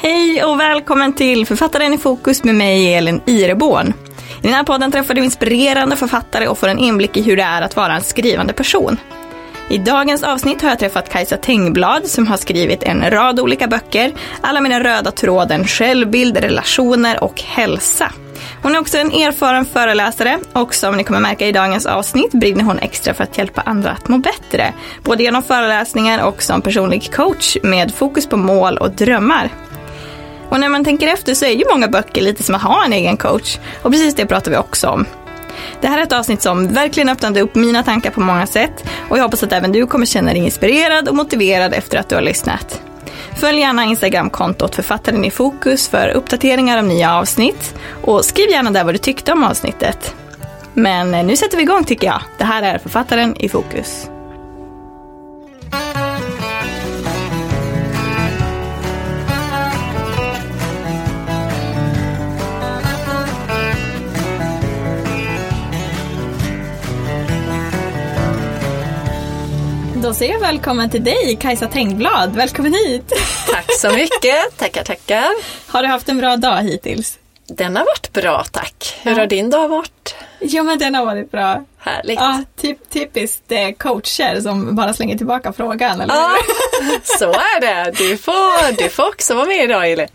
Hej och välkommen till Författaren i fokus med mig Elin Ireborn. I den här podden träffar du inspirerande författare och får en inblick i hur det är att vara en skrivande person. I dagens avsnitt har jag träffat Kajsa Tengblad som har skrivit en rad olika böcker, alla med den röda tråden självbild, relationer och hälsa. Hon är också en erfaren föreläsare och som ni kommer märka i dagens avsnitt brinner hon extra för att hjälpa andra att må bättre. Både genom föreläsningar och som personlig coach med fokus på mål och drömmar. Och när man tänker efter så är ju många böcker lite som att ha en egen coach. Och precis det pratar vi också om. Det här är ett avsnitt som verkligen öppnade upp mina tankar på många sätt och jag hoppas att även du kommer känna dig inspirerad och motiverad efter att du har lyssnat. Följ gärna Instagramkontot Författaren i fokus för uppdateringar om nya avsnitt och skriv gärna där vad du tyckte om avsnittet. Men nu sätter vi igång tycker jag. Det här är Författaren i fokus. Då säger jag välkommen till dig Kajsa Tengblad. Välkommen hit! Tack så mycket, tackar tackar. Har du haft en bra dag hittills? Den har varit bra tack. Hur har din dag varit? Jo men den har varit bra. Härligt. Ja, typ, typiskt eh, coacher som bara slänger tillbaka frågan, eller Ja, så är det. Du får, du får också vara med idag Elin.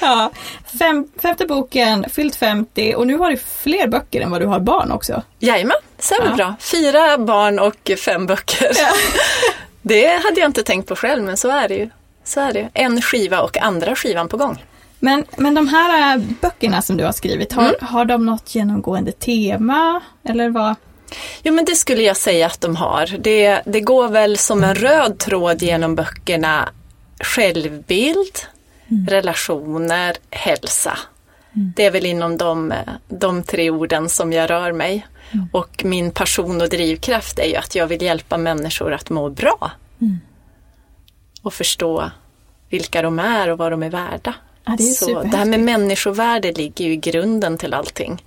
Ja. Fem, femte boken, fyllt 50 och nu har du fler böcker än vad du har barn också. Jajamän, stämmer Ja. bra. Fyra barn och fem böcker. Ja. Det hade jag inte tänkt på själv men så är det ju. Så är det. En skiva och andra skivan på gång. Men, men de här eh, böckerna som du har skrivit, har, Mm. har de något genomgående tema? Eller vad? Jo men det skulle jag säga att de har. Det, det går väl som en röd tråd genom böckerna självbild, relationer, hälsa. Det är väl inom de, eh, de tre orden som jag rör mig. Och min passion och drivkraft är ju att jag vill hjälpa människor att må bra. Och förstå vilka de är och vad de är värda. Ja, det är Så det här med människovärde ligger ju i grunden till allting.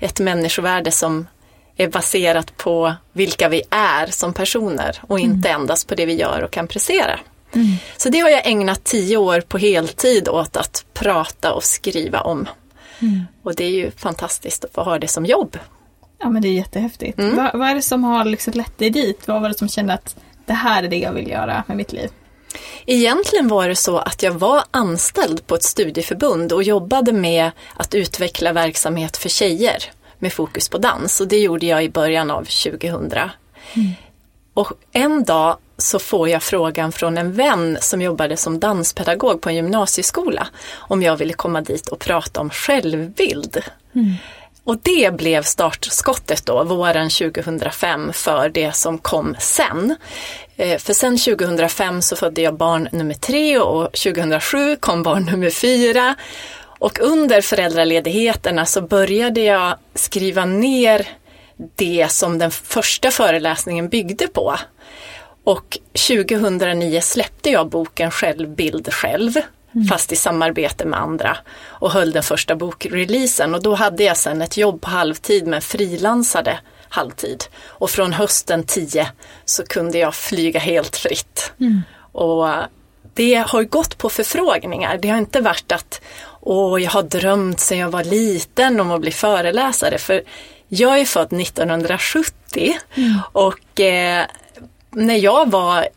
Ett människovärde som är baserat på vilka vi är som personer och inte endast på det vi gör och kan prestera. Så det har jag ägnat tio år på heltid åt att prata och skriva om. Och det är ju fantastiskt att få ha det som jobb. Ja men det är jättehäftigt. Mm. Vad, vad är det som har liksom lett dig dit? Vad var det som kände att det här är det jag vill göra med mitt liv? Egentligen var det så att jag var anställd på ett studieförbund och jobbade med att utveckla verksamhet för tjejer med fokus på dans och det gjorde jag i början av 2000. Och en dag så får jag frågan från en vän som jobbade som danspedagog på en gymnasieskola om jag ville komma dit och prata om självbild. Och det blev startskottet då, våren 2005, för det som kom sen. Eh, för sen 2005 så födde jag barn nummer tre och 2007 kom barn nummer fyra. Och under föräldraledigheterna så började jag skriva ner det som den första föreläsningen byggde på. Och 2009 släppte jag boken Självbild själv, fast i samarbete med andra och höll den första bokreleasen och då hade jag sen ett jobb på halvtid men frilansade halvtid. Och från hösten 10 så kunde jag flyga helt fritt. Och det har gått på förfrågningar. Det har inte varit att åh, jag har drömt sedan jag var liten om att bli föreläsare. För jag är född 1970 och eh, när jag var,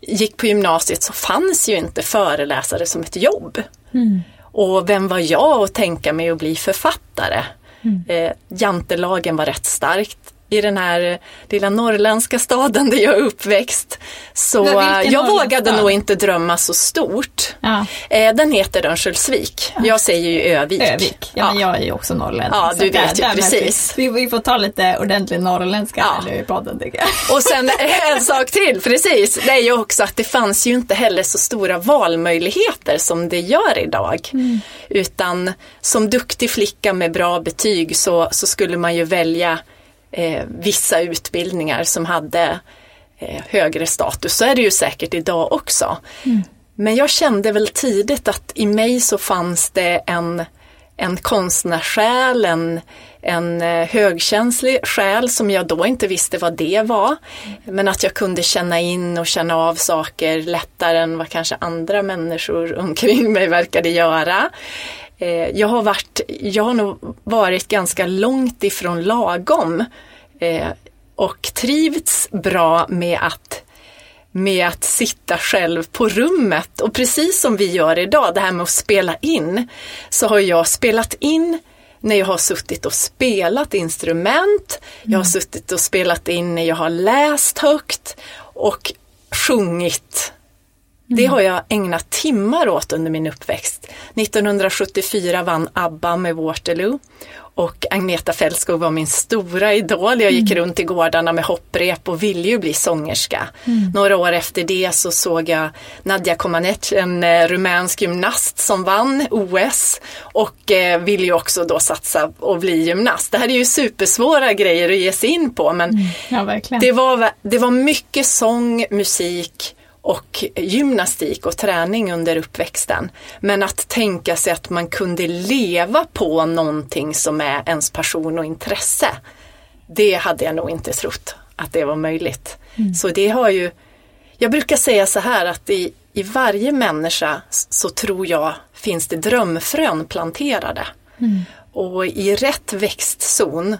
gick på gymnasiet så fanns ju inte föreläsare som ett jobb. Och vem var jag att tänka mig att bli författare? Eh, jantelagen var rätt starkt i den här lilla norrländska staden där jag är uppväxt. Så eh, jag vågade nog inte drömma så stort. Ja. Eh, den heter Örnsköldsvik. Jag säger ju Övik. Övik. Ja, men jag är ju också norrländsk. Ja, du vet ju där precis. Vi, vi får ta lite ordentlig norrländska Ja. här nu i podden tycker jag. Och sen en sak till, precis, det är ju också att det fanns ju inte heller så stora valmöjligheter som det gör idag. Utan som duktig flicka med bra betyg så, så skulle man ju välja eh, vissa utbildningar som hade eh, högre status. Så är det ju säkert idag också. Men jag kände väl tidigt att i mig så fanns det en, en konstnärssjäl, en, en eh, högkänslig själ som jag då inte visste vad det var. Men att jag kunde känna in och känna av saker lättare än vad kanske andra människor omkring mig verkade göra. Eh, jag har, varit, jag har nog varit ganska långt ifrån lagom eh, och trivts bra med att med att sitta själv på rummet och precis som vi gör idag, det här med att spela in, så har jag spelat in när jag har suttit och spelat instrument, jag har mm. suttit och spelat in när jag har läst högt och sjungit. Det mm. har jag ägnat timmar åt under min uppväxt. 1974 vann ABBA med Waterloo och Agneta Fältskog var min stora idol. Jag gick mm. runt i gårdarna med hopprep och ville ju bli sångerska. Mm. Några år efter det så såg jag Nadja Comaneci, en eh, rumänsk gymnast som vann OS och eh, ville ju också då satsa och bli gymnast. Det här är ju supersvåra grejer att ge sig in på men mm. ja, det, var, det var mycket sång, musik och gymnastik och träning under uppväxten. Men att tänka sig att man kunde leva på någonting som är ens passion och intresse. Det hade jag nog inte trott att det var möjligt. Mm. Så det har ju, jag brukar säga så här att i, i varje människa så tror jag finns det drömfrön planterade. Mm. Och i rätt växtzon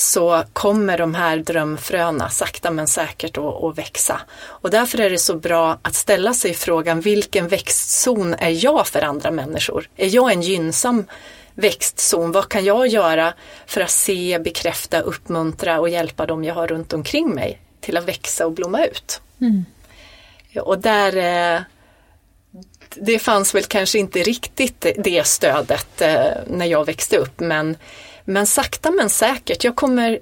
så kommer de här drömfröna sakta men säkert att växa. Och därför är det så bra att ställa sig frågan vilken växtzon är jag för andra människor? Är jag en gynnsam växtzon? Vad kan jag göra för att se, bekräfta, uppmuntra och hjälpa dem jag har runt omkring mig till att växa och blomma ut? Mm. Och där eh, det fanns väl kanske inte riktigt det stödet eh, när jag växte upp men men sakta men säkert, jag kommer,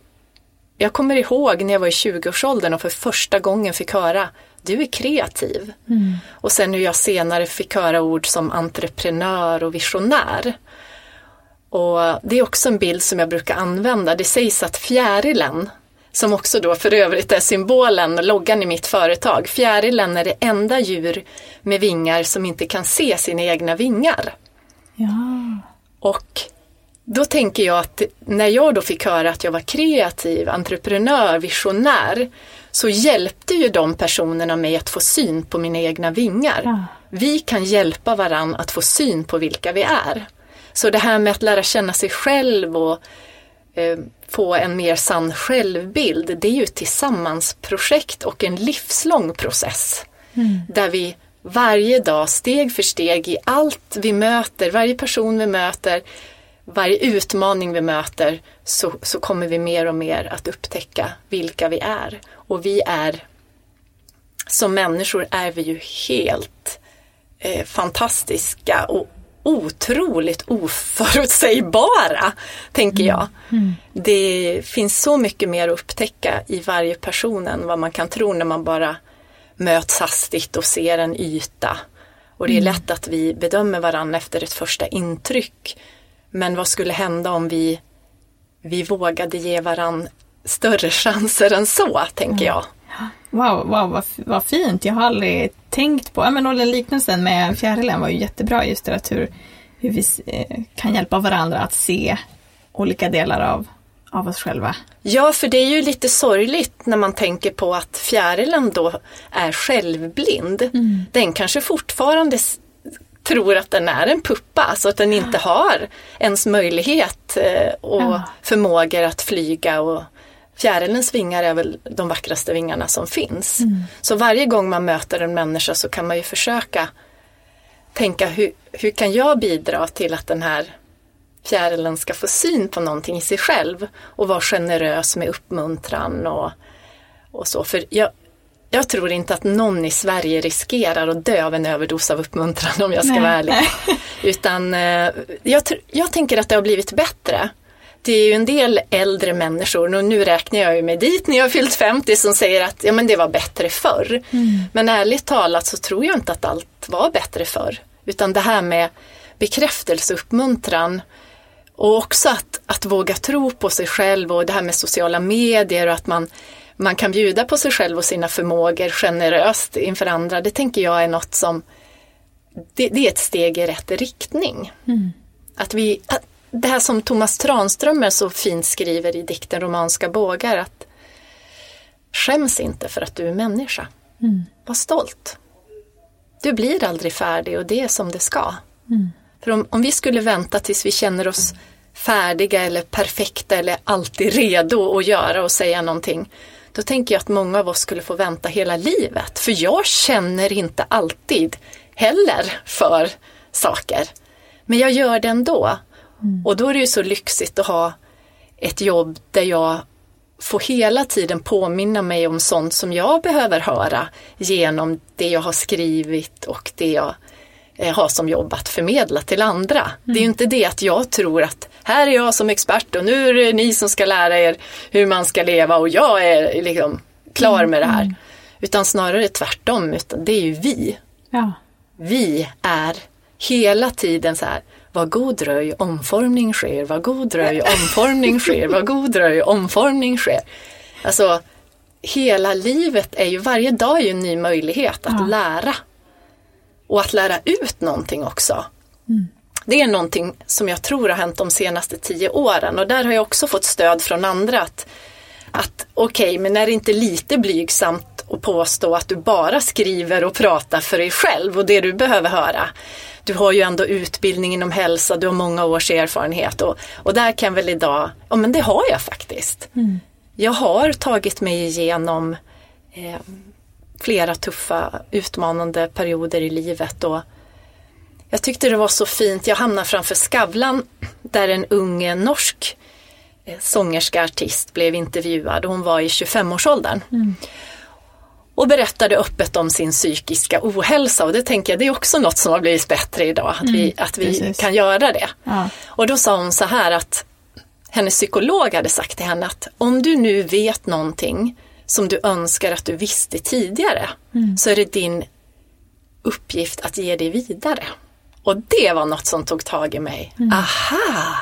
jag kommer ihåg när jag var i 20-årsåldern och för första gången fick höra du är kreativ. Mm. Och sen hur jag senare fick höra ord som entreprenör och visionär. Och det är också en bild som jag brukar använda. Det sägs att fjärilen, som också då för övrigt är symbolen, loggan i mitt företag, fjärilen är det enda djur med vingar som inte kan se sina egna vingar. Ja. Och då tänker jag att när jag då fick höra att jag var kreativ, entreprenör, visionär så hjälpte ju de personerna mig att få syn på mina egna vingar. Ja. Vi kan hjälpa varann att få syn på vilka vi är. Så det här med att lära känna sig själv och eh, få en mer sann självbild, det är ju ett tillsammansprojekt och en livslång process. Mm. Där vi varje dag, steg för steg, i allt vi möter, varje person vi möter, varje utmaning vi möter så, så kommer vi mer och mer att upptäcka vilka vi är. Och vi är, som människor är vi ju helt eh, fantastiska och otroligt oförutsägbara, tänker mm. jag. Mm. Det finns så mycket mer att upptäcka i varje person än vad man kan tro när man bara möts hastigt och ser en yta. Och det är mm. lätt att vi bedömer varandra efter ett första intryck. Men vad skulle hända om vi, vi vågade ge varann större chanser än så, tänker jag. Wow, wow vad, vad fint. Jag har aldrig tänkt på, ja men den liknelsen med fjärilen var ju jättebra just det att hur, hur vi eh, kan hjälpa varandra att se olika delar av, av oss själva. Ja, för det är ju lite sorgligt när man tänker på att fjärilen då är självblind. Mm. Den kanske fortfarande tror att den är en puppa, så att den inte har ens möjlighet eh, och ja. förmågor att flyga och Fjärilens vingar är väl de vackraste vingarna som finns. Mm. Så varje gång man möter en människa så kan man ju försöka tänka hur, hur kan jag bidra till att den här fjärilen ska få syn på någonting i sig själv och vara generös med uppmuntran och, och så. För jag, jag tror inte att någon i Sverige riskerar att dö av en överdos av uppmuntran om jag ska Nej. vara ärlig. Utan eh, jag, jag tänker att det har blivit bättre. Det är ju en del äldre människor, och nu räknar jag ju mig dit när jag har fyllt 50, som säger att ja, men det var bättre förr. Mm. Men ärligt talat så tror jag inte att allt var bättre förr. Utan det här med bekräftelse, uppmuntran och också att, att våga tro på sig själv och det här med sociala medier och att man man kan bjuda på sig själv och sina förmågor generöst inför andra, det tänker jag är något som det, det är ett steg i rätt riktning. Mm. Att, vi, att, det här som Thomas Tranströmer så fint skriver i dikten Romanska bågar att skäms inte för att du är människa. Mm. Var stolt. Du blir aldrig färdig och det är som det ska. Mm. För om, om vi skulle vänta tills vi känner oss färdiga eller perfekta eller alltid redo att göra och säga någonting. Då tänker jag att många av oss skulle få vänta hela livet. För jag känner inte alltid heller för saker. Men jag gör det ändå. Mm. Och då är det ju så lyxigt att ha ett jobb där jag får hela tiden påminna mig om sånt som jag behöver höra genom det jag har skrivit och det jag eh, har som jobb att förmedla till andra. Mm. Det är ju mm. inte det att jag tror att här är jag som expert och nu är det ni som ska lära er hur man ska leva och jag är liksom klar med det här. Mm. Utan snarare tvärtom, utan det är ju vi. Ja. Vi är hela tiden så här, vad god dröj, omformning sker, vad god dröj, omformning sker, vad god dröj, omformning sker. Alltså, hela livet är ju, varje dag är ju en ny möjlighet att ja. lära. Och att lära ut någonting också. Mm. Det är någonting som jag tror har hänt de senaste tio åren och där har jag också fått stöd från andra att, att okej, okay, men är det inte lite blygsamt att påstå att du bara skriver och pratar för dig själv och det du behöver höra du har ju ändå utbildning inom hälsa, du har många års erfarenhet och, och där kan väl idag, ja men det har jag faktiskt. Mm. Jag har tagit mig igenom eh, flera tuffa utmanande perioder i livet och jag tyckte det var så fint, jag hamnade framför Skavlan där en ung norsk eh, sångerska artist blev intervjuad hon var i 25-årsåldern. Mm och berättade öppet om sin psykiska ohälsa och det tänker jag det är också något som har blivit bättre idag, att mm, vi, att vi kan göra det. Ja. Och då sa hon så här att hennes psykolog hade sagt till henne att om du nu vet någonting som du önskar att du visste tidigare mm. så är det din uppgift att ge det vidare. Och det var något som tog tag i mig. Mm. Aha!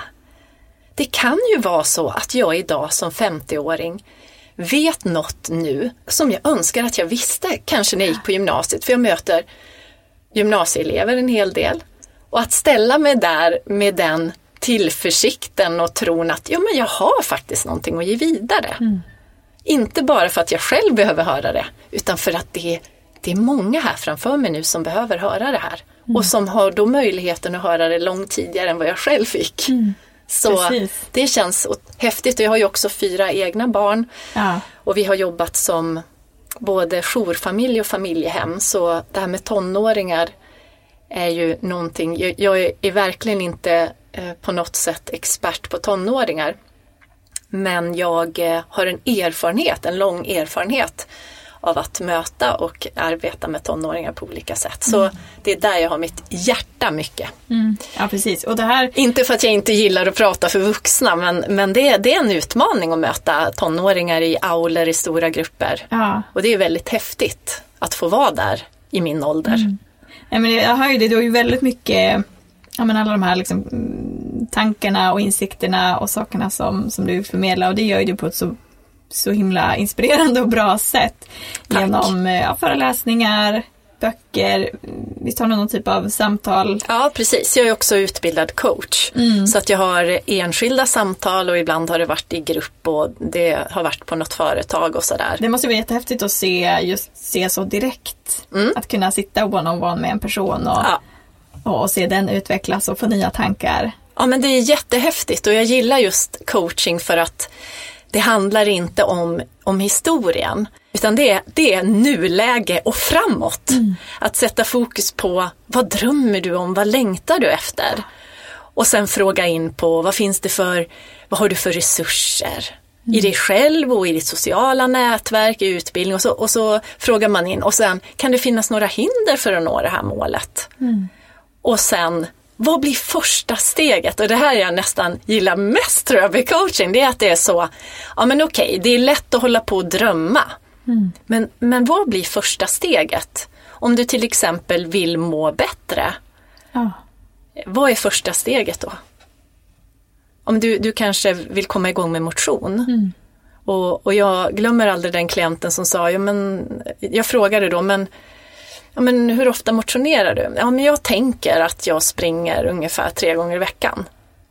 Det kan ju vara så att jag idag som 50-åring vet något nu som jag önskar att jag visste, kanske när jag gick på gymnasiet, för jag möter gymnasieelever en hel del. Och att ställa mig där med den tillförsikten och tron att ja, men jag har faktiskt någonting att ge vidare. Mm. Inte bara för att jag själv behöver höra det, utan för att det, det är många här framför mig nu som behöver höra det här. Mm. Och som har då möjligheten att höra det långt tidigare än vad jag själv fick. Mm. Så Precis. det känns häftigt. Jag har ju också fyra egna barn ja. och vi har jobbat som både jourfamilj och familjehem. Så det här med tonåringar är ju någonting, jag, jag är verkligen inte eh, på något sätt expert på tonåringar. Men jag eh, har en erfarenhet, en lång erfarenhet av att möta och arbeta med tonåringar på olika sätt. Så mm. det är där jag har mitt hjärta mycket. Mm. Ja, precis. Och det här... Inte för att jag inte gillar att prata för vuxna men, men det, det är en utmaning att möta tonåringar i aulor i stora grupper. Ja. Och det är väldigt häftigt att få vara där i min ålder. Mm. Ja, men jag hör ju det, du har ju väldigt mycket ja, men alla de här liksom, tankarna och insikterna och sakerna som, som du förmedlar och det gör ju du på ett så så himla inspirerande och bra sätt. Tack. Genom eh, ja, föreläsningar, böcker, visst har du någon typ av samtal? Ja precis, jag är också utbildad coach. Mm. Så att jag har enskilda samtal och ibland har det varit i grupp och det har varit på något företag och sådär. Det måste vara jättehäftigt att se just se så direkt. Mm. Att kunna sitta one-on-one med en person och, ja. och se den utvecklas och få nya tankar. Ja men det är jättehäftigt och jag gillar just coaching för att det handlar inte om, om historien, utan det är, det är nuläge och framåt. Mm. Att sätta fokus på vad drömmer du om, vad längtar du efter? Och sen fråga in på vad finns det för, vad har du för resurser? Mm. I dig själv och i ditt sociala nätverk, i utbildning och så, och så frågar man in och sen kan det finnas några hinder för att nå det här målet? Mm. Och sen vad blir första steget? Och det här jag nästan gillar mest tror jag med coaching, det är att det är så, ja men okej, det är lätt att hålla på och drömma. Mm. Men, men vad blir första steget? Om du till exempel vill må bättre, ja. vad är första steget då? Om du, du kanske vill komma igång med motion. Mm. Och, och jag glömmer aldrig den klienten som sa, ja, men, jag frågade då, men ja, men hur ofta motionerar du? Ja, men jag tänker att jag springer ungefär tre gånger i veckan.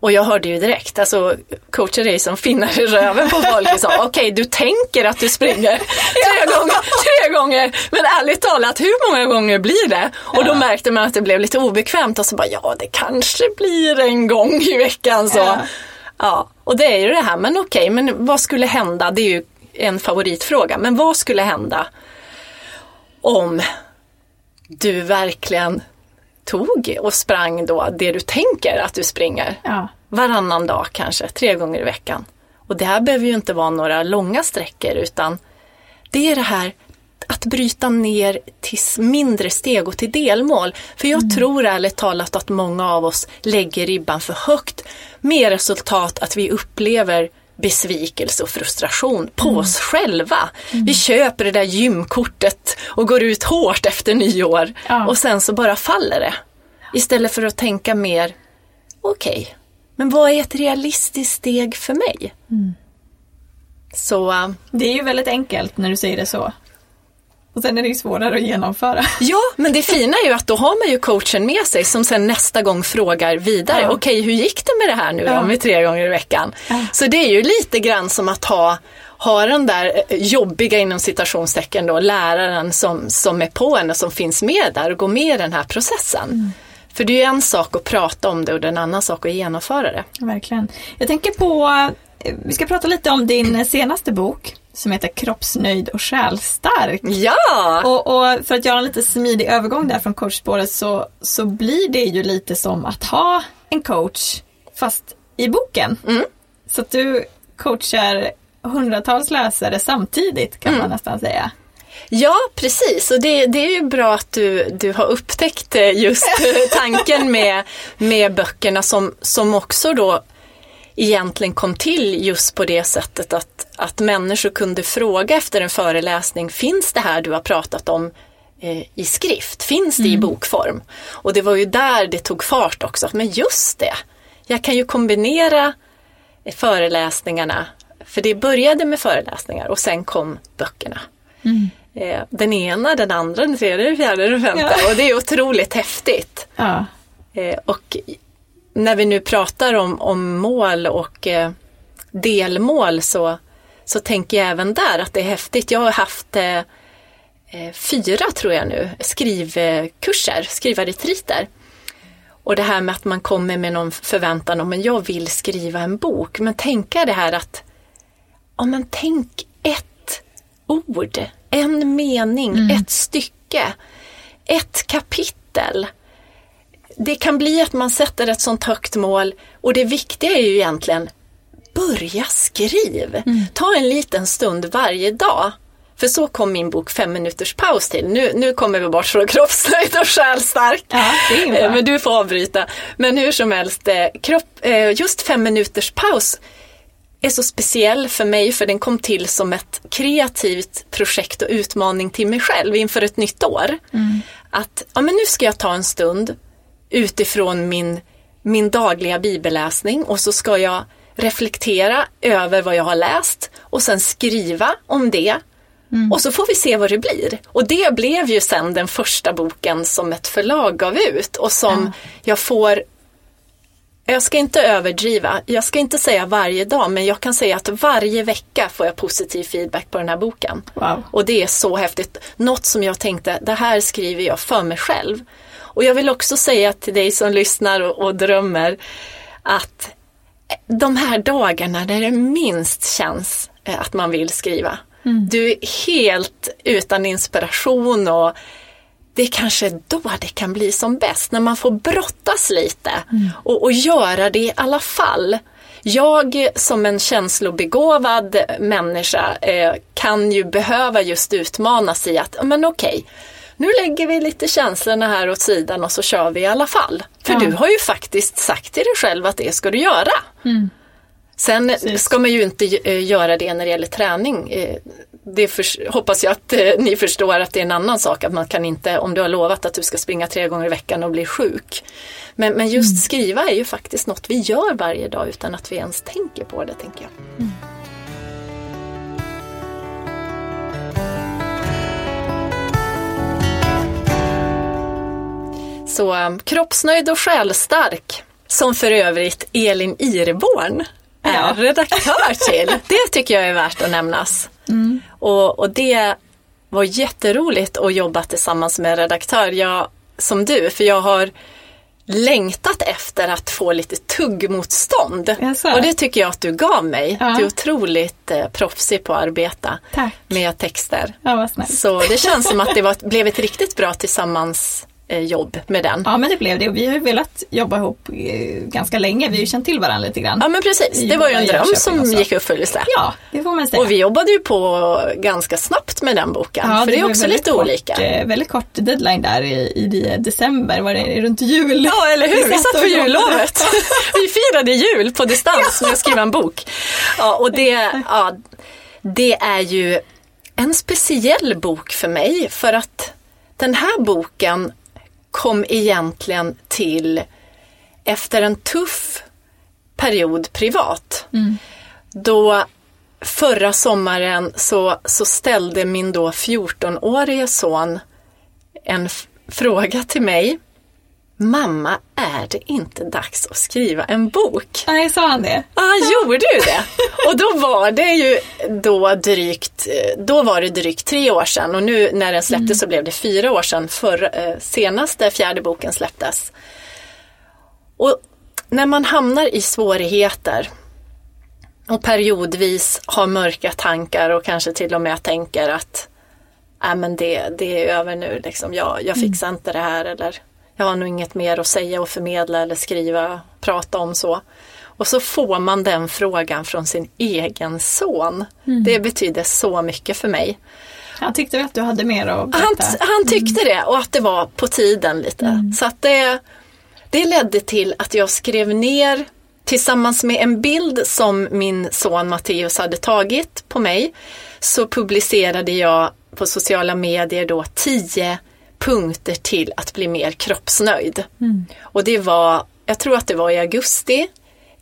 Och jag hörde ju direkt, alltså coacher är som finnar i röven på folk. Okej, okay, du tänker att du springer tre gånger, tre gånger, men ärligt talat, hur många gånger blir det? Och då märkte man att det blev lite obekvämt och så bara, ja det kanske blir en gång i veckan. Så. Ja. och det är ju det här, men okej, okay, men vad skulle hända? Det är ju en favoritfråga, men vad skulle hända om du verkligen tog och sprang då det du tänker att du springer. Ja. Varannan dag kanske, tre gånger i veckan. Och det här behöver ju inte vara några långa sträckor utan det är det här att bryta ner till mindre steg och till delmål. För jag mm. tror ärligt talat att många av oss lägger ribban för högt med resultat att vi upplever besvikelse och frustration på mm. oss själva. Mm. Vi köper det där gymkortet och går ut hårt efter nyår ja. och sen så bara faller det. Istället för att tänka mer, okej, okay, men vad är ett realistiskt steg för mig? Mm. Så, äh, det är ju väldigt enkelt när du säger det så. Och sen är det ju svårare att genomföra. Ja, men det fina är ju att då har man ju coachen med sig som sen nästa gång frågar vidare. Ja. Okej, hur gick det med det här nu ja. då med tre gånger i veckan? Ja. Så det är ju lite grann som att ha ha den där eh, jobbiga inom citationstecken då, läraren som, som är på en och som finns med där och går med i den här processen. Mm. För det är ju en sak att prata om det och det är en annan sak att genomföra det. Verkligen. Jag tänker på, eh, vi ska prata lite om din senaste bok som heter Kroppsnöjd och själstark. Ja! Och, och, för att göra en lite smidig övergång där från coachspåret så, så blir det ju lite som att ha en coach fast i boken. Mm. Så att du coachar hundratals läsare samtidigt kan mm. man nästan säga. Ja, precis. Och det, det, är ju bra att du, du har upptäckt eh, just tanken med, med böckerna som, som också då egentligen kom till just på det sättet att, att människor kunde fråga efter en föreläsning, finns det här du har pratat om eh, i skrift? Finns det mm. i bokform? Och det var ju där det tog fart också, men just det, jag kan ju kombinera föreläsningarna, för det började med föreläsningar och sen kom böckerna. Mm. Eh, den ena, den andra, den tredje, den fjärde, den femte ja. och det är otroligt häftigt. Ja. Eh, och när vi nu pratar om, om mål och eh, delmål så, så tänker jag även där att det är häftigt. Jag har haft eh, eh fyra, tror jag nu, skrivkurser, skrivarretriter. Och det här med att man kommer med någon förväntan om att jag vill skriva en bok. Men tänka det här att, ja men tänk ett ord, en mening, mm. ett stycke, ett kapitel det kan bli att man sätter ett sånt högt mål och det viktiga är ju egentligen börja skriv. Mm. Ta en liten stund varje dag. För så kom min bok Fem minuters paus till. Nu, nu kommer vi bort från kroppsnöjd och själstark. Ja, Men du får avbryta. Men hur som helst, eh, kropp, eh, just Fem minuters paus är så speciell för mig för den kom till som ett kreativt projekt och utmaning till mig själv inför ett nytt år. Mm. Att ja, men nu ska jag ta en stund utifrån min, min dagliga bibelläsning och så ska jag reflektera över vad jag har läst och sen skriva om det. Mm. Och så får vi se vad det blir. Och det blev ju sen den första boken som ett förlag gav ut och som ja. jag får jag ska inte överdriva, jag ska inte säga varje dag men jag kan säga att varje vecka får jag positiv feedback på den här boken. Wow. Och det är så häftigt. Något som jag tänkte, det här skriver jag för mig själv. Och jag vill också säga till dig som lyssnar och, och drömmer att de här dagarna när det minst känns eh, att man vill skriva. Mm. Du är helt utan inspiration och det är kanske då det kan bli som bäst, när man får brottas lite mm. och, och göra det i alla fall. Jag som en känslobegåvad människa eh, kan ju behöva just utmanas i att, men okej, okay, nu lägger vi lite känslorna här åt sidan och så kör vi i alla fall. För ja. du har ju faktiskt sagt till dig själv att det ska du göra. Mm. Sen Precis. ska man ju inte eh, göra det när det gäller träning. Eh, det för, hoppas jag att eh, ni förstår att det är en annan sak. Att man kan inte, om du har lovat att du ska springa tre gånger i veckan och bli sjuk. Men, men just mm. skriva är ju faktiskt något vi gör varje dag utan att vi ens tänker på det, tänker jag. Mm. Så kroppsnöjd och själstark som för övrigt Elin Ireborn är Ja. redaktör till. Det tycker jag är värt att nämnas. Och, och det var jätteroligt att jobba tillsammans med en redaktör, jag, som du, för jag har längtat efter att få lite tuggmotstånd. Och det tycker jag att du gav mig. Ja. Du är otroligt eh, proffsig på att arbeta Tack. med texter. Ja. Så det känns som att det var, blev ett riktigt bra tillsammans jobb med den. Ja, men det blev det. Och vi har ju velat jobba ihop eh, ganska länge. Vi har ju känt till varandra lite grann. Ja men precis, det var ju en dröm som gick i uppfyllelse. Ja, det får man säga. Och vi jobbade ju på ganska snabbt med den boken, Ja, för det är var också lite kort, olika. eh, Väldigt kort deadline där i, i december, var det runt jul? Ja, eller hur? Vi satt på jullovet. Vi firade jul på distans med att skriva en bok. Ja, och det, ja, det är ju en speciell bok för mig för att den här boken kom egentligen till efter en tuff period privat. Då förra sommaren så, så ställde min då 14-årige son en fråga till mig. Mamma, är det inte dags att skriva en bok? Nej, sa han det? Ja, han gjorde ju det. Och då var det ju då drygt, då var det drygt tre år sedan och nu när den släpptes så blev det fyra år sedan för eh, senaste fjärde boken släpptes. Och när man hamnar i svårigheter och periodvis har mörka tankar och kanske till och med tänker att Nej men det, det är över nu, liksom. jag, jag fixar inte det här eller jag har nog inget mer att säga och förmedla eller skriva, prata om så. Och så får man den frågan från sin egen son. Det betyder så mycket för mig. Han tyckte att du hade mer att Han, berätta? han tyckte det och att det var på tiden lite. Så att det, det ledde till att jag skrev ner tillsammans med en bild som min son Matteus hade tagit på mig så publicerade jag på sociala medier då tio punkter till att bli mer kroppsnöjd. Och det var, jag tror att det var i augusti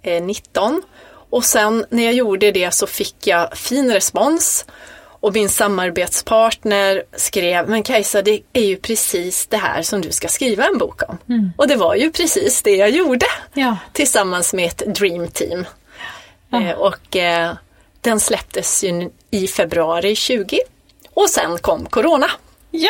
eh, 19 och sen när jag gjorde det så fick jag fin respons och min samarbetspartner skrev, men Kajsa det är ju precis det här som du ska skriva en bok om. Och det var ju precis det jag gjorde Ja. tillsammans med ett Dream Team. Eh, och eh, den släpptes ju i februari 20 och sen kom Corona. Ja!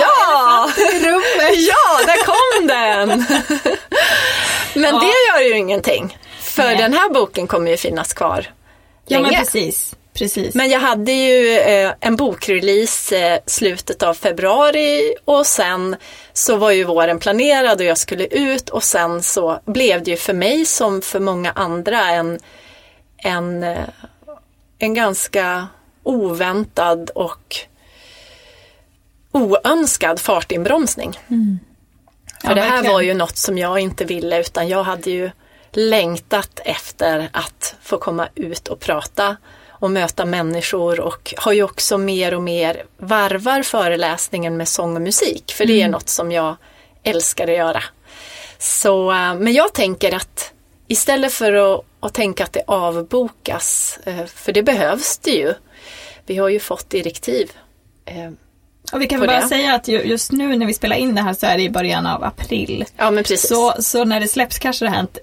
Ja! I rummet! Ja, där kom den! Men Ja. det gör ju ingenting. För Nej. den här boken kommer ju finnas kvar Ja, men länge. precis. precis. Men jag hade ju eh, en bokrelease eh, slutet av februari och sen så var ju våren planerad och jag skulle ut och sen så blev det ju för mig som för många andra en, en, eh, en ganska oväntad och oönskad fartinbromsning. För Ja, det här verkligen. var ju något som jag inte ville utan jag hade ju längtat efter att få komma ut och prata och möta människor och har ju också mer och mer varvar föreläsningen med sång och musik för det är något som jag älskar att göra. Så, eh, men jag tänker att istället för att, att tänka att det avbokas, eh, för det behövs det ju. Vi har ju fått direktiv. Och vi kan bara det. säga att ju- just nu när vi spelar in det här så är det i början av april. Ja men precis. Så, så när det släpps kanske det har hänt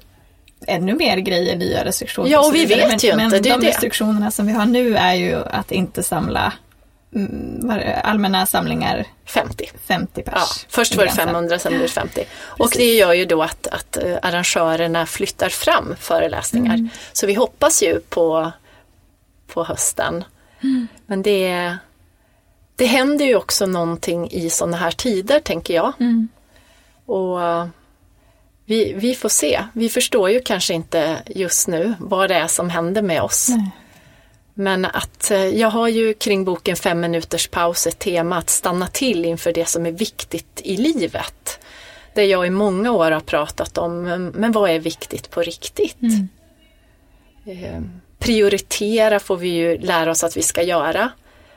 ännu mer grejer, nya restriktioner. Ja, och vi vet ju men, inte, Men det är de det. restriktionerna som vi har nu är ju att inte samla mm, är allmänna samlingar 50. 50 pers. Ja, först var det Gränsen. 500, sen blev det 50. Och det gör ju då att, att eh, arrangörerna flyttar fram föreläsningar. Mm. Så vi hoppas ju på, på hösten. Mm. Men det, det händer ju också någonting i sådana här tider, tänker jag. Mm. Och eh, vi, vi får se. Vi förstår ju kanske inte just nu vad det är som händer med oss. Nej. Men att eh, jag har ju kring boken Fem minuters paus ett tema att stanna till inför det som är viktigt i livet. Det jag i många år har pratat om, men- vad är viktigt på riktigt? Eh, Prioritera får vi ju lära oss att vi ska göra.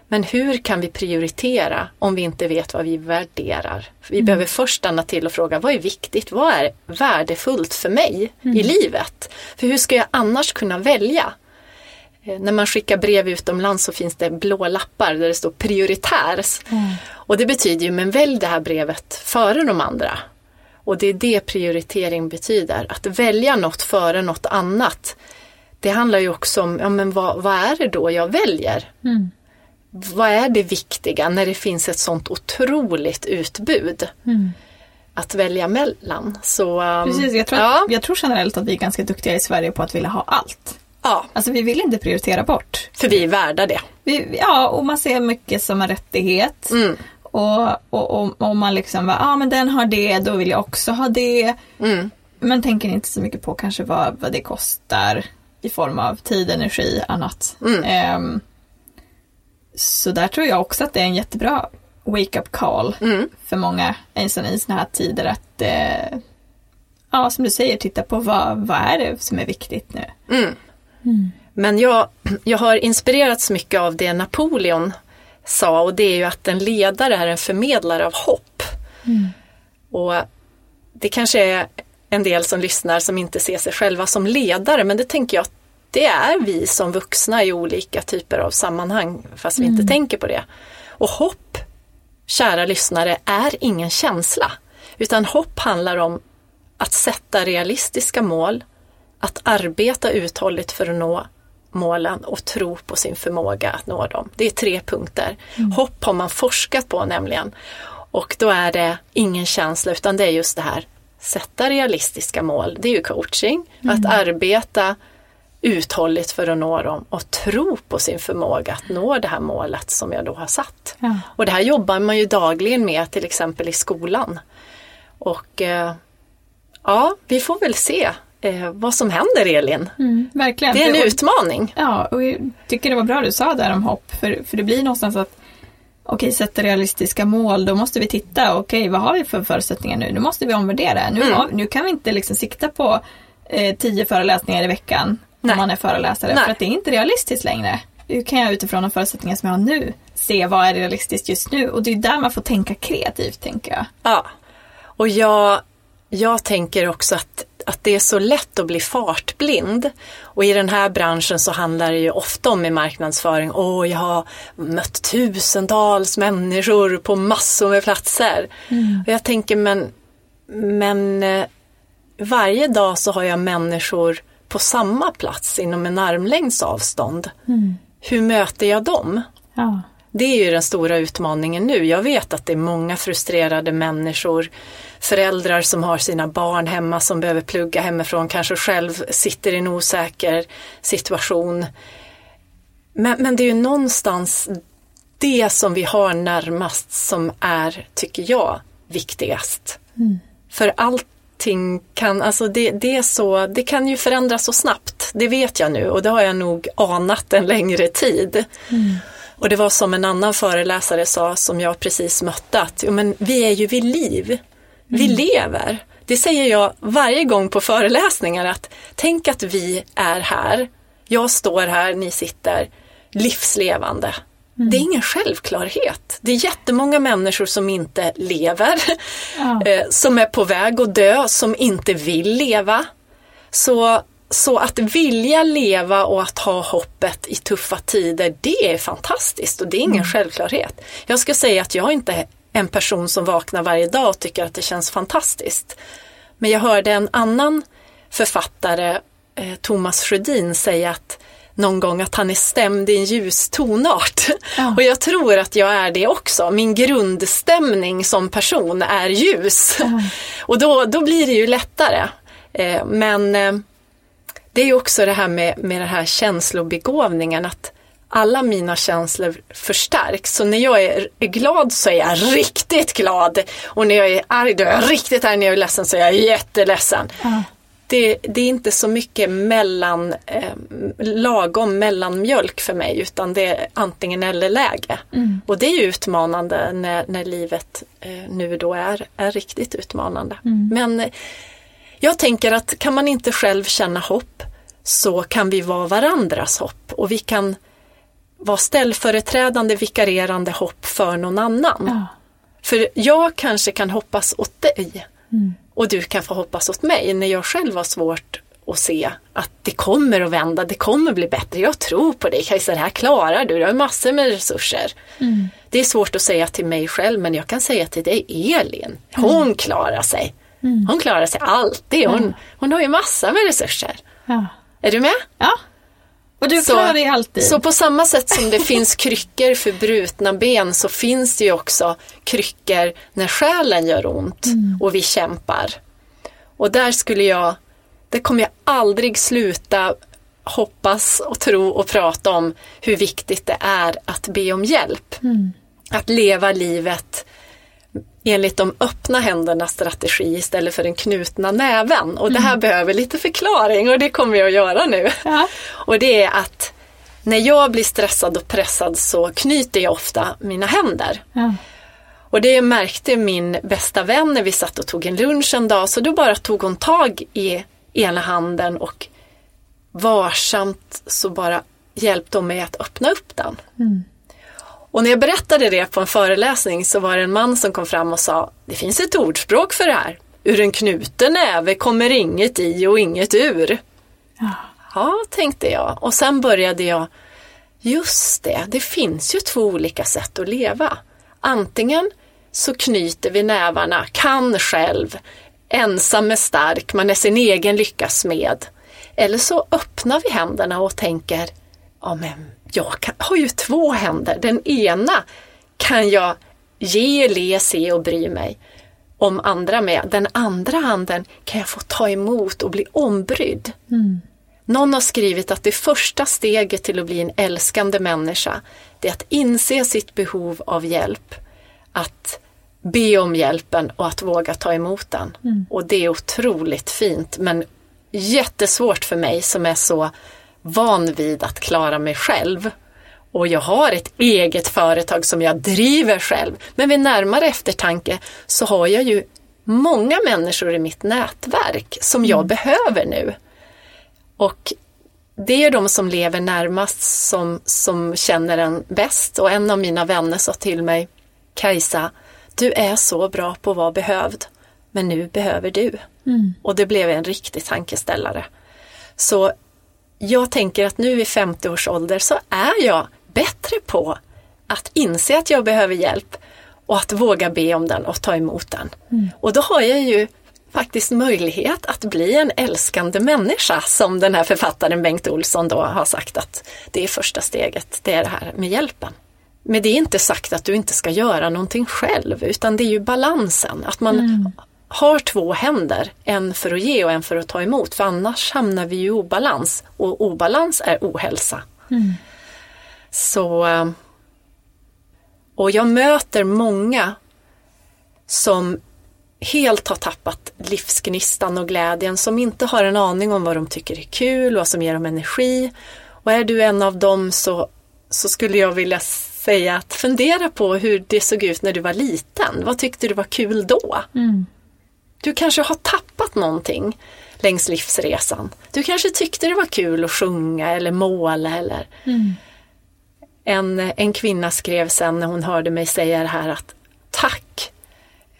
Men hur kan vi prioritera om vi inte vet vad vi värderar? Vi behöver först stanna till och fråga vad är viktigt? Vad är värdefullt för mig i livet? För hur ska jag annars kunna välja? Eh, När man skickar brev utomlands så finns det blå lappar där det står prioritär. Och det betyder ju, men välj det här brevet före de andra. Och det är det prioritering betyder. Att välja något före något annat. Det handlar ju också om, ja men vad, vad är det då jag väljer? Mm. Vad är det viktiga när det finns ett sånt otroligt utbud? Mm. Att välja mellan. Så, um, Precis, jag tror, ja, jag tror generellt att vi är ganska duktiga i Sverige på att vilja ha allt. ja, Alltså vi vill inte prioritera bort. för vi är värda det. Vi, ja, och man ser mycket som en rättighet. Mm, Och, och, och, och man liksom, ja ah, men den har det, då vill jag också ha det. mm, Men tänker inte så mycket på kanske vad, vad det kostar i form av tid, energi, annat. Mm. Ehm, så där tror jag också att det är en jättebra wake-up call mm. för många i såna här tider att eh, ja, som du säger, titta på vad, vad är det som är viktigt nu. Mm. Men jag, jag har inspirerats mycket av det Napoleon sa och det är ju att en ledare är en förmedlare av hopp. Och det kanske är en del som lyssnar som inte ser sig själva som ledare men det tänker jag att det är vi som vuxna i olika typer av sammanhang fast vi inte tänker på det. Och hopp, kära lyssnare, är ingen känsla. Utan hopp handlar om att sätta realistiska mål, att arbeta uthålligt för att nå målen och tro på sin förmåga att nå dem. Det är tre punkter. Hopp har man forskat på nämligen. Och då är det ingen känsla utan det är just det här sätta realistiska mål. Det är ju coaching. Att arbeta uthålligt för att nå dem och tro på sin förmåga att nå det här målet som jag då har satt. Ja. Och det här jobbar man ju dagligen med till exempel i skolan. Och eh, ja, vi får väl se eh, vad som händer Elin. verkligen. Det är en För- utmaning. Ja, och jag tycker det var bra du sa där om hopp. För, för det blir någonstans att okej, sätta realistiska mål, då måste vi titta, okej, vad har vi för förutsättningar nu? Nu måste vi omvärdera. Nu, Mm. nu kan vi inte liksom sikta på eh, tio föreläsningar i veckan Nej. om man är föreläsare, Nej. för att det är inte realistiskt längre. Hur kan jag utifrån de förutsättningar som jag har nu se vad är realistiskt just nu? Och det är där man får tänka kreativt, tänker jag. Ja. Och jag, jag tänker också att, att det är så lätt att bli fartblind. Och i den här branschen så handlar det ju ofta om i marknadsföring, åh jag har mött tusentals människor på massor med platser. Och jag tänker men, men eh, varje dag så har jag människor på samma plats inom en armlängds avstånd. Hur möter jag dem? Ja. Det är ju den stora utmaningen nu. Jag vet att det är många frustrerade människor, föräldrar som har sina barn hemma som behöver plugga hemifrån, kanske själv sitter i en osäker situation. Men, men det är ju någonstans det som vi har närmast som är, tycker jag, viktigast. För allting kan, alltså det, det är så, det kan ju förändras så snabbt. Det vet jag nu och det har jag nog anat en längre tid. Och det var som en annan föreläsare sa som jag precis mötte att jo, men vi är ju vid liv. Vi lever. Det säger jag varje gång på föreläsningar att tänk att vi är här. Jag står här, ni sitter livslevande. Det är ingen självklarhet. Det är jättemånga människor som inte lever, Ja. eh, som är på väg att dö, som inte vill leva. Så, så att vilja leva och att ha hoppet i tuffa tider, det är fantastiskt och det är ingen självklarhet. Jag ska säga att jag inte är en person som vaknar varje dag och tycker att det känns fantastiskt. Men jag hörde en annan författare, eh, Thomas Sjödin, säga att någon gång att han är stämd i en ljus tonart. Ja. Och jag tror att jag är det också. Min grundstämning som person är ljus. Och då, då blir det ju lättare. Eh, men eh, det är ju också det här med, med den här känslobegåvningen att alla mina känslor förstärks. Så när jag är, glad så är jag riktigt glad. Och när jag är arg då är jag riktigt arg. När jag är ledsen så är jag jätteledsen. Ja. Det, det är inte så mycket mellan, eh, lagom mellanmjölk för mig utan det är antingen eller läge. Och det är utmanande när, när livet eh, nu då är, är riktigt utmanande. Men eh, jag tänker att kan man inte själv känna hopp så kan vi vara varandras hopp och vi kan vara ställföreträdande, vikarierande hopp för någon annan. Ja. För jag kanske kan hoppas åt dig och du kan få hoppas åt mig när jag själv har svårt att se att det kommer att vända, det kommer bli bättre. Jag tror på dig Kajsa, det här klarar du, du har massor med resurser. Det är svårt att säga till mig själv men jag kan säga till dig Elin, hon klarar sig. Hon klarar sig alltid. Hon, hon har ju massor med resurser. Ja. Är du med? ja. Och du Så- klarar dig alltid. Så på samma sätt som det finns kryckor för brutna ben så finns det ju också kryckor när själen gör ont och vi kämpar. Och där skulle jag, det kommer jag aldrig sluta hoppas och tro och prata om hur viktigt det är att be om hjälp. Att leva livet enligt de öppna händernas strategi istället för den knutna näven. Och det här behöver lite förklaring och det kommer jag att göra nu. Ja. Och det är att när jag blir stressad och pressad så knyter jag ofta mina händer. Ja. Och det märkte min bästa vän när vi satt och tog en lunch en dag, så då bara tog hon tag i ena handen och varsamt så bara hjälpte hon mig att öppna upp den. Och när jag berättade det på en föreläsning så var det en man som kom fram och sa, det finns ett ordspråk för det här. Ur en knuten näve kommer inget i och inget ur. Ja. Ja, tänkte jag. Och sen började jag, just det, det finns ju två olika sätt att leva. Antingen så knyter vi nävarna, kan själv, ensam är stark, man är sin egen lyckas med. Eller så öppnar vi händerna och tänker, ja men jag kan, har ju två händer. Den ena kan jag ge, le, se och bry mig om andra med. Den andra handen kan jag få ta emot och bli ombrydd. Någon har skrivit att det första steget till att bli en älskande människa, det är att inse sitt behov av hjälp, att be om hjälpen och att våga ta emot den. Och det är otroligt fint men jättesvårt för mig som är så van vid att klara mig själv. Och jag har ett eget företag som jag driver själv. Men vid närmare eftertanke så har jag ju många människor i mitt nätverk som jag behöver nu. Och det är de som lever närmast som, som känner en bäst. Och en av mina vänner sa till mig, Kajsa, du är så bra på att vara behövd, men nu behöver du. Och det blev en riktig tankeställare. Så jag tänker att nu i 50 års ålder så är jag bättre på att inse att jag behöver hjälp och att våga be om den och ta emot den. Och då har jag ju faktiskt möjlighet att bli en älskande människa som den här författaren Bengt Olsson då har sagt att det är första steget, det är det här med hjälpen. Men det är inte sagt att du inte ska göra någonting själv utan det är ju balansen, att man har två händer, en för att ge och en för att ta emot för annars hamnar vi i obalans och obalans är ohälsa. Så eh, och jag möter många som helt har tappat livsgnistan och glädjen, som inte har en aning om vad de tycker är kul och vad som ger dem energi. Och är du en av dem så, så skulle jag vilja säga att fundera på hur det såg ut när du var liten. Vad tyckte du var kul då? Du kanske har tappat någonting längs livsresan. Du kanske tyckte det var kul att sjunga eller måla eller en, en kvinna skrev sen när hon hörde mig säga det här att tack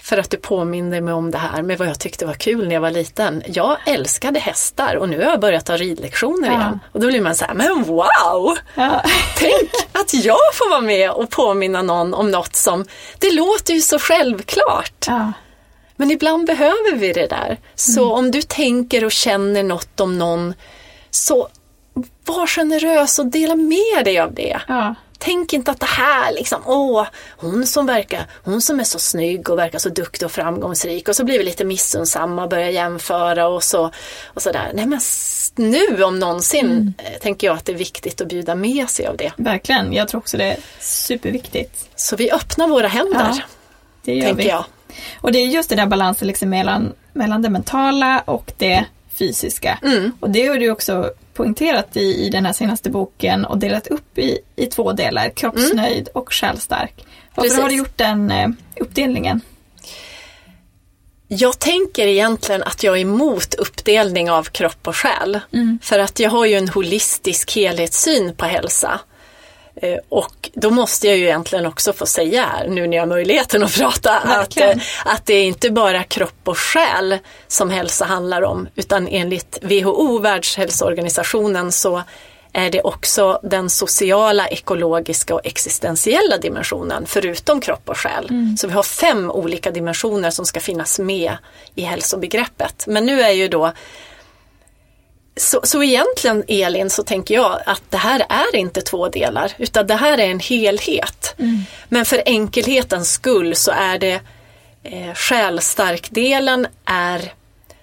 för att du påminde mig om det här med vad jag tyckte var kul när jag var liten. Jag älskade hästar och nu har jag börjat ta ridlektioner Ja. igen. Och då blir man så här, men wow! Ja. Tänk att jag får vara med och påminna någon om något som, det låter ju så självklart. Ja. Men ibland behöver vi det där. Så om du tänker och känner något om någon, så var generös och dela med dig av det. Ja. Tänk inte att det här liksom, åh, hon som verkar, hon som är så snygg och verkar så duktig och framgångsrik och så blir vi lite missunnsamma och börjar jämföra och så och sådär. Nej men nu om någonsin eh, tänker jag att det är viktigt att bjuda med sig av det. Verkligen, jag tror också det är superviktigt. Så vi öppnar våra händer, Ja, Det gör tänker vi. jag. Och det är just den där balansen liksom mellan, mellan det mentala och det fysiska. Mm. Och det har du också poängterat i, i den här senaste boken och delat upp i, i två delar, kroppsnöjd och själstark. Varför Precis. har du gjort den eh, uppdelningen? Jag tänker egentligen att jag är emot uppdelning av kropp och själ. För att jag har ju en holistisk helhetssyn på hälsa. Eh, Och då måste jag ju egentligen också få säga här, nu när jag har möjligheten att prata, att, Verkligen. eh, att det är inte bara kropp och själ som hälsa handlar om, utan enligt WHO, Världshälsoorganisationen, så är det också den sociala, ekologiska och existentiella dimensionen förutom kropp och själ. Mm. Så vi har fem olika dimensioner som ska finnas med i hälsobegreppet. Men nu är ju då så, så egentligen Elin så tänker jag att det här är inte två delar utan det här är en helhet. Mm. Men för enkelhetens skull så är det eh, själstark-delen är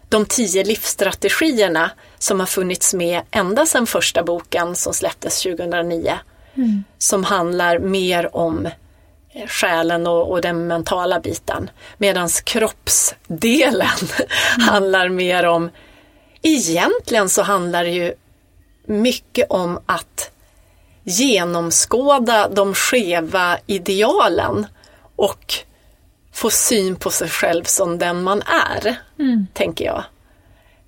de tio livsstrategierna som har funnits med ända sedan första boken som släpptes 2009. Mm. Som handlar mer om eh, själen och, och den mentala biten. Medan kroppsdelen mm. handlar mer om, egentligen så handlar det ju mycket om att genomskåda de skeva idealen och få syn på sig själv som den man är, mm. tänker jag.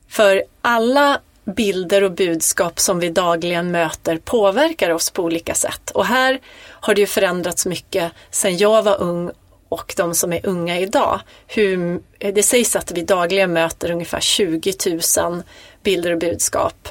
För alla bilder och budskap som vi dagligen möter påverkar oss på olika sätt. Och här har det ju förändrats mycket sedan jag var ung och de som är unga idag. Hur, eh, det sägs att vi dagligen möter ungefär 20 000 bilder och budskap.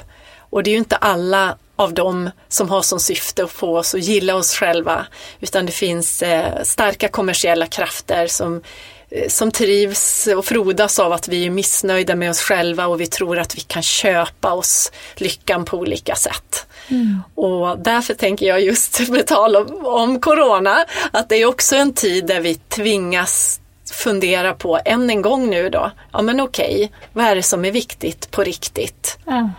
Och det är ju inte alla av dem som har som syfte att få oss att gilla oss själva. Utan det finns eh, starka kommersiella krafter som, eh, som trivs och frodas av att vi är missnöjda med oss själva och vi tror att vi kan köpa oss lyckan på olika sätt. Mm. Och därför tänker jag just med tal om, om Corona att det är också en tid där vi tvingas fundera på än en gång nu då, ja men okej, vad är det som är viktigt på riktigt? Mm.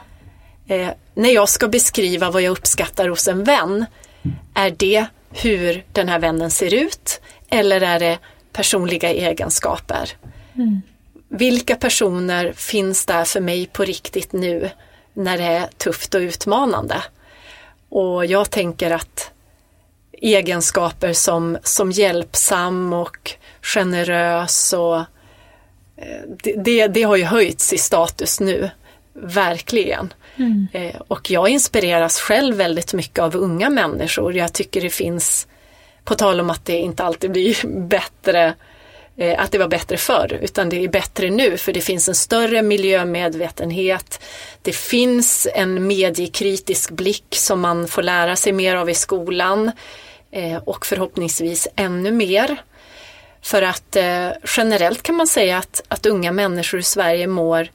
Eh, när jag ska beskriva vad jag uppskattar hos en vän, är det hur den här vännen ser ut eller är det personliga egenskaper? Mm. Vilka personer finns där för mig på riktigt nu när det är tufft och utmanande? Och jag tänker att egenskaper som, som hjälpsam och generös och eh, det, det, det har ju höjts i status nu, verkligen. Mm. Eh, och jag inspireras själv väldigt mycket av unga människor. Jag tycker det finns, på tal om att det inte alltid blir bättre, att det var bättre förr, utan det är bättre nu för det finns en större miljömedvetenhet. Det finns en mediekritisk blick som man får lära sig mer av i skolan eh, och förhoppningsvis ännu mer. För att generellt kan man säga att, att unga människor i Sverige mår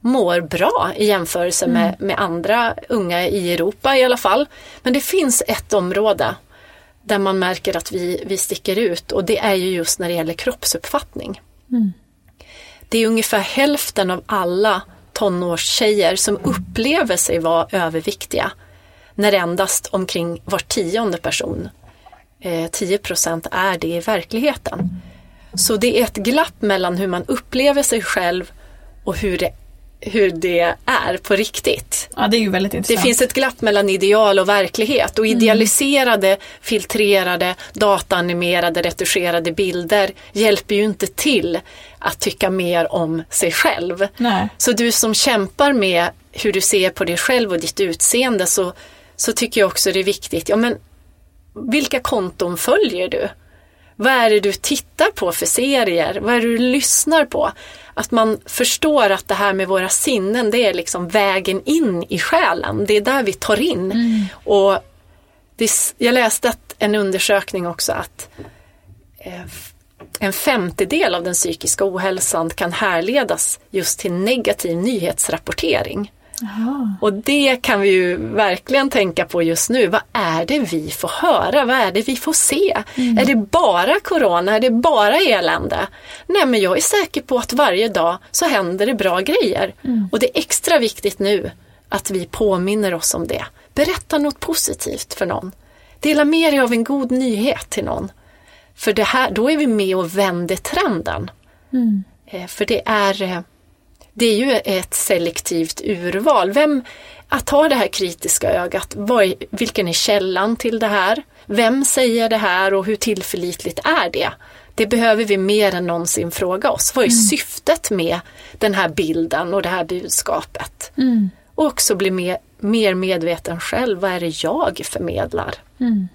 mår bra i jämförelse med, mm. med andra unga i Europa i alla fall. Men det finns ett område där man märker att vi, vi sticker ut och det är ju just när det gäller kroppsuppfattning. Mm. Det är ungefär hälften av alla tonårstjejer som upplever sig vara överviktiga när endast omkring var tionde person, eh, 10 procent, är det i verkligheten. Så det är ett glapp mellan hur man upplever sig själv och hur det hur det är på riktigt. Ja, det är ju väldigt intressant. Det finns ett glapp mellan ideal och verklighet och mm. idealiserade, mm. filtrerade, dataanimerade, retuscherade bilder hjälper ju inte till att tycka mer om sig själv. Nej. Så du som kämpar med hur du ser på dig själv och ditt utseende så, så tycker jag också det är viktigt, ja men vilka konton följer du? Vad är det du tittar på för serier? Vad är det du lyssnar på? Att man förstår att det här med våra sinnen det är liksom vägen in i själen. Det är där vi tar in. Mm. Och det, jag läste att, en undersökning också att eh, en femtedel av den psykiska ohälsan kan härledas just till negativ nyhetsrapportering. Aha. Och det kan vi ju verkligen tänka på just nu. Vad är det vi får höra? Vad är det vi får se? Mm. Är det bara corona? Är det bara elände? Nej men jag är säker på att varje dag så händer det bra grejer. Mm. Och det är extra viktigt nu att vi påminner oss om det. Berätta något positivt för någon. Dela med dig av en god nyhet till någon. För det här, då är vi med och vänder trenden. Mm. Eh, för det är eh, det är ju ett selektivt urval. Vem, att ha det här kritiska ögat, vad, vilken är källan till det här? Vem säger det här och hur tillförlitligt är det? Det behöver vi mer än någonsin fråga oss. Vad är mm. syftet med den här bilden och det här budskapet? Mm. Och också bli mer, mer medveten själv, vad är det jag förmedlar? Mm.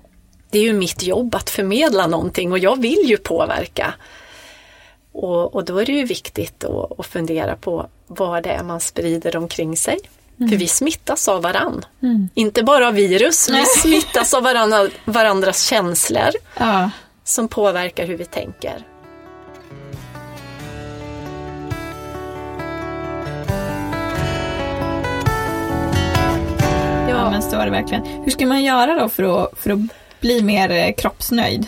Det är ju mitt jobb att förmedla någonting och jag vill ju påverka. Och, och då är det ju viktigt att, fundera på vad det är man sprider omkring sig. För vi smittas av varann. Inte bara av virus, vi smittas av varandra, varandras känslor Ja. som påverkar hur vi tänker. ja, men så är det verkligen. Hur ska man göra då för att, för att bli mer eh, kroppsnöjd?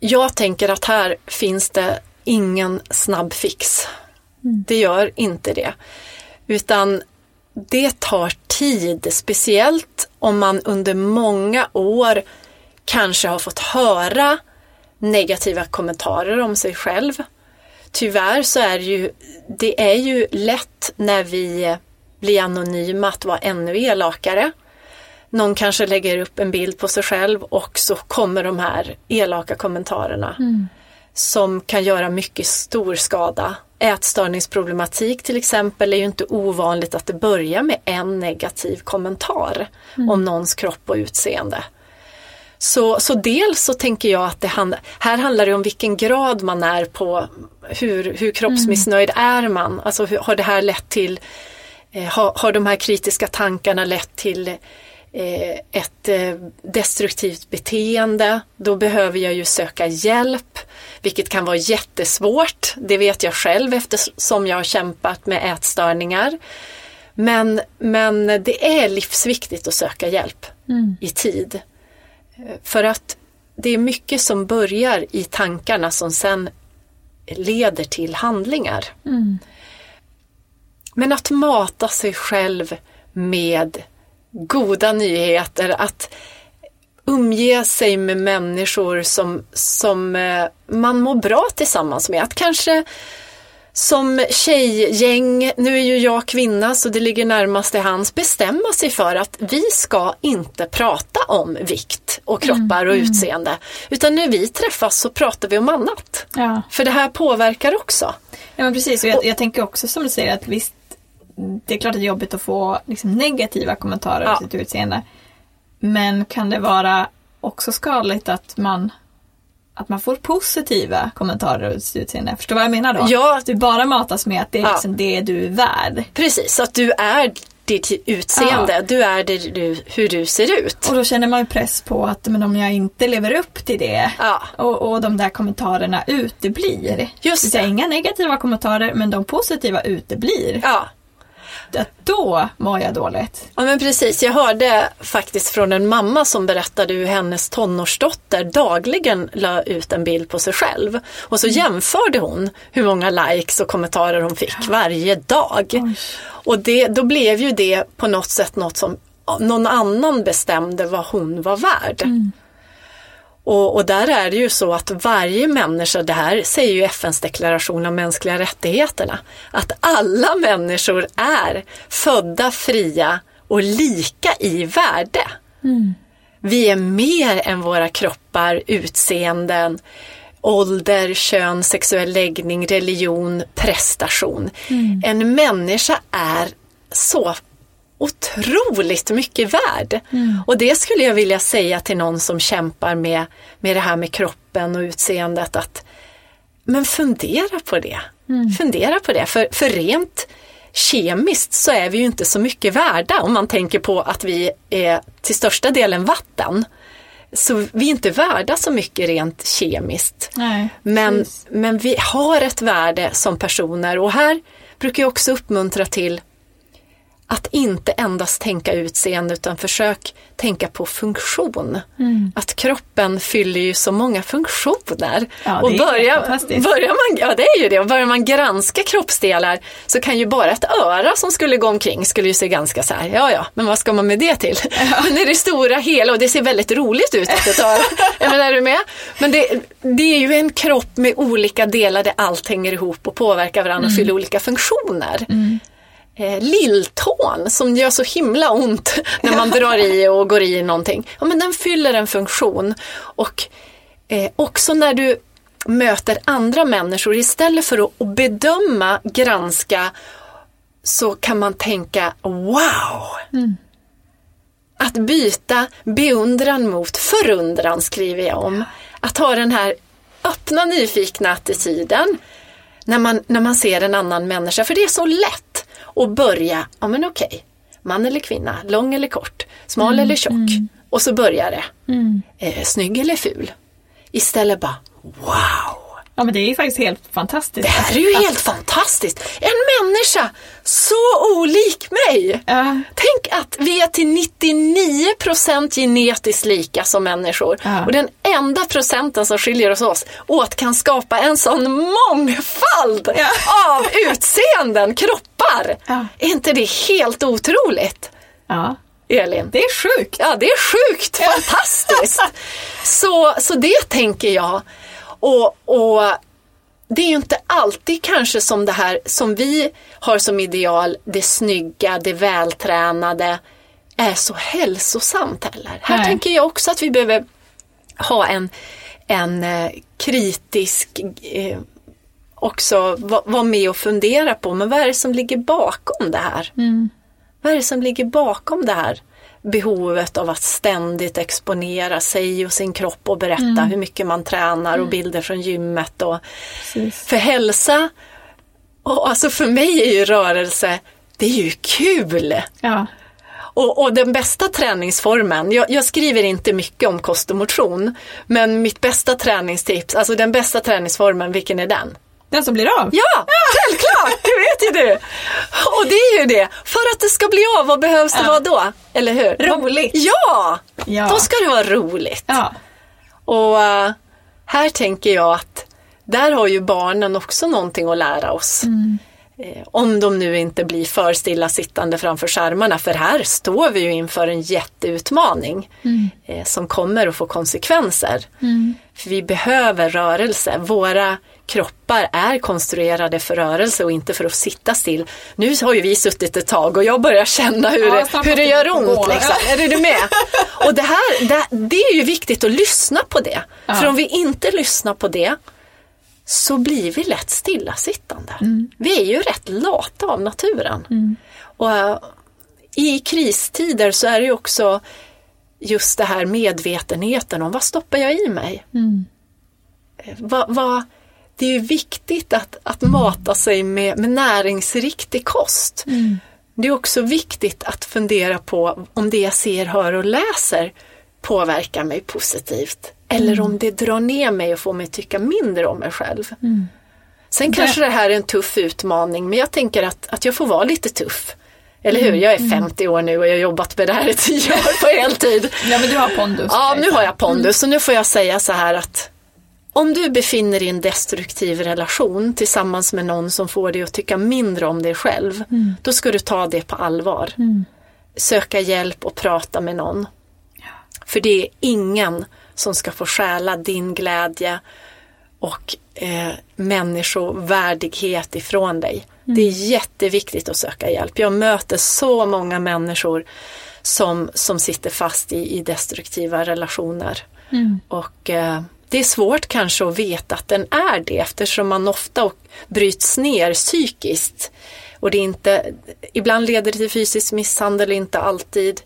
Jag tänker att här finns det ingen snabb fix. Det gör inte det. Utan det tar tid, speciellt om man under många år kanske har fått höra negativa kommentarer om sig själv. Tyvärr så är det ju, det är ju lätt när vi blir anonyma att vara ännu elakare. Någon kanske lägger upp en bild på sig själv och så kommer de här elaka kommentarerna som kan göra mycket stor skada. Ätstörningsproblematik till exempel är ju inte ovanligt att det börjar med en negativ kommentar om någons kropp och utseende. Så, så dels så tänker jag att det hand, här handlar det om vilken grad man är på hur, hur kroppsmissnöjd är man. Alltså hur, har det här lett till, eh, har, har de här kritiska tankarna lett till ett eh, destruktivt beteende, då behöver jag ju söka hjälp, vilket kan vara jättesvårt. Det vet jag själv eftersom jag har kämpat med ätstörningar. Men, men det är livsviktigt att söka hjälp i tid. För att det är mycket som börjar i tankarna som sen leder till handlingar. Men att mata sig själv med goda nyheter, att umge sig med människor som, som eh, man mår bra tillsammans med. Att kanske som tjejgäng, nu är ju jag kvinna så det ligger närmast till hands, bestämma sig för att vi ska inte prata om vikt och kroppar och utseende. Utan när vi träffas så pratar vi om annat. Ja. För det här påverkar också. Ja men precis, och jag, jag tänker också som du säger att visst, det är klart att det är jobbigt att få liksom, negativa kommentarer Ja. om sitt utseende. Men kan det vara också skadligt att man att man får positiva kommentarer om sitt utseende. Förstår du vad jag menar då? Ja. Att du bara matas med att det är Ja. liksom det du är värd. Precis, att du är ditt utseende, du är det du, hur du ser ut. Och då känner man ju press på att men om jag inte lever upp till det Ja. och, och de där kommentararna uteblir. Just det. det. Inga negativa kommentarer men de positiva uteblir. Ja. Att då mår jag dåligt. Ja men precis, jag hörde faktiskt från en mamma som berättade hur hennes tonårsdotter dagligen la ut en bild på sig själv. Och så jämförde hon hur många likes och kommentarer hon fick varje dag. Och det, då blev ju det på något sätt något som någon annan bestämde vad hon var värd. Och, och där är det ju så att varje människa, det här säger ju FNs deklaration om mänskliga rättigheterna, att alla människor är födda fria och lika i värde. Vi är mer än våra kroppar, utseenden, ålder, kön, sexuell läggning, religion, prestation. En människa är så otroligt mycket värd. Och det skulle jag vilja säga till någon som kämpar med, med det här med kroppen och utseendet att men fundera på det. Fundera på det, för, för rent kemiskt så är vi ju inte så mycket värda om man tänker på att vi är till största delen vatten. Så vi är inte värda så mycket rent kemiskt. Nej, Men, precis. men vi har ett värde som personer och här brukar jag också uppmuntra till att inte endast tänka utseende utan försök tänka på funktion. Mm. Att kroppen fyller ju så många funktioner. Ja, det och är börjar, börjar man, ja det är ju det, och börjar man granska kroppsdelar så kan ju bara ett öra som skulle gå omkring skulle ju se ganska så här, ja ja, men vad ska man med det till? Men i det stora hela, och det ser väldigt roligt ut att ett öra, menar, är du med? Men det, det är ju en kropp med olika delar där allt hänger ihop och påverkar varandra och fyller olika funktioner eh, lilltån som gör så himla ont när man drar i och går i någonting. Ja, men den fyller en funktion. Och eh, också när du möter andra människor, istället för att, bedöma, granska, så kan man tänka wow! Att byta beundran mot förundran skriver jag om. Att ha den här öppna nyfikna attityden när man, när man ser en annan människa. För det är så lätt Och börja, ja men okej, man eller kvinna, lång eller kort, smal eller tjock. Och så börjar det. Eh, snygg eller ful. Istället bara, wow! Ja men det är ju faktiskt helt fantastiskt. Det här är ju helt fantastiskt! En människa så olik mig! Ja. Tänk att vi är till 99% genetiskt lika som människor. Ja. Och den enda procenten som skiljer oss åt, åt kan skapa en sån mångfald Ja. av utseenden, kroppar. Är inte det helt otroligt? ja. Elin? Det är sjukt. Ja, det är sjukt fantastiskt. Så, så det tänker jag. Och, och det är ju inte alltid kanske som det här som vi har som ideal, det snygga, det vältränade, är så hälsosamt heller. Här Nej. tänker jag också att vi behöver ha en, en eh, kritisk eh, också va- vara med och fundera på, men vad är det som ligger bakom det här? Vad är det som ligger bakom det här behovet av att ständigt exponera sig och sin kropp och berätta hur mycket man tränar och bilder från gymmet. Och, Precis. för hälsa, och alltså för mig är ju rörelse, det är ju kul. Ja. Och, och den bästa träningsformen, jag, jag skriver inte mycket om kost och motion, men mitt bästa träningstips, alltså den bästa träningsformen, vilken är den? Den som blir av. Ja, självklart! Det vet ju du! Och det är ju det. För att det ska bli av, vad behövs det Ja. vara då? Eller hur? Roligt. Ja! Ja. Då ska det vara roligt. Ja. Och eh, här tänker jag att där har ju barnen också någonting att lära oss. Eh, Om de nu inte blir för stillasittande framför skärmarna, för här står vi ju inför en jätteutmaning eh, som kommer att få konsekvenser. För vi behöver rörelse. Våra kroppar är konstruerade för rörelse och inte för att sitta still. Nu har ju vi suttit ett tag och jag börjar känna hur, Ja, det, hur det gör ont. Liksom. Är du med? Och det här, det, det är ju viktigt att lyssna på det. För om vi inte lyssnar på det så blir vi lätt stillasittande. Vi är ju rätt lata av naturen. Och eh, i kristider så är det ju också just det här medvetenheten om vad stoppar jag i mig? Eh, Vad, vad, det är viktigt att, att mata sig med, med näringsriktig kost. Det är också viktigt att fundera på om det jag ser, hör och läser påverkar mig positivt. Eller om det drar ner mig och får mig tycka mindre om mig själv. Sen kanske det här är en tuff utmaning men jag tänker att, att jag får vara lite tuff. Eller hur? Jag är 50 år nu och jag har jobbat med det här i 10 år på heltid. ja, men du har pondus. Ja, nu har jag pondus och nu får jag säga så här att om du befinner dig i en destruktiv relation tillsammans med någon som får dig att tycka mindre om dig själv, då ska du ta det på allvar. Söka hjälp och prata med någon. För det är ingen som ska få stjäla din glädje och eh, människovärdighet ifrån dig. Det är jätteviktigt att söka hjälp. Jag möter så många människor som, som sitter fast i, i destruktiva relationer. Och eh, det är svårt kanske att veta att den är det eftersom man ofta bryts ner psykiskt. Och det inte, ibland leder det till fysisk misshandel, inte alltid.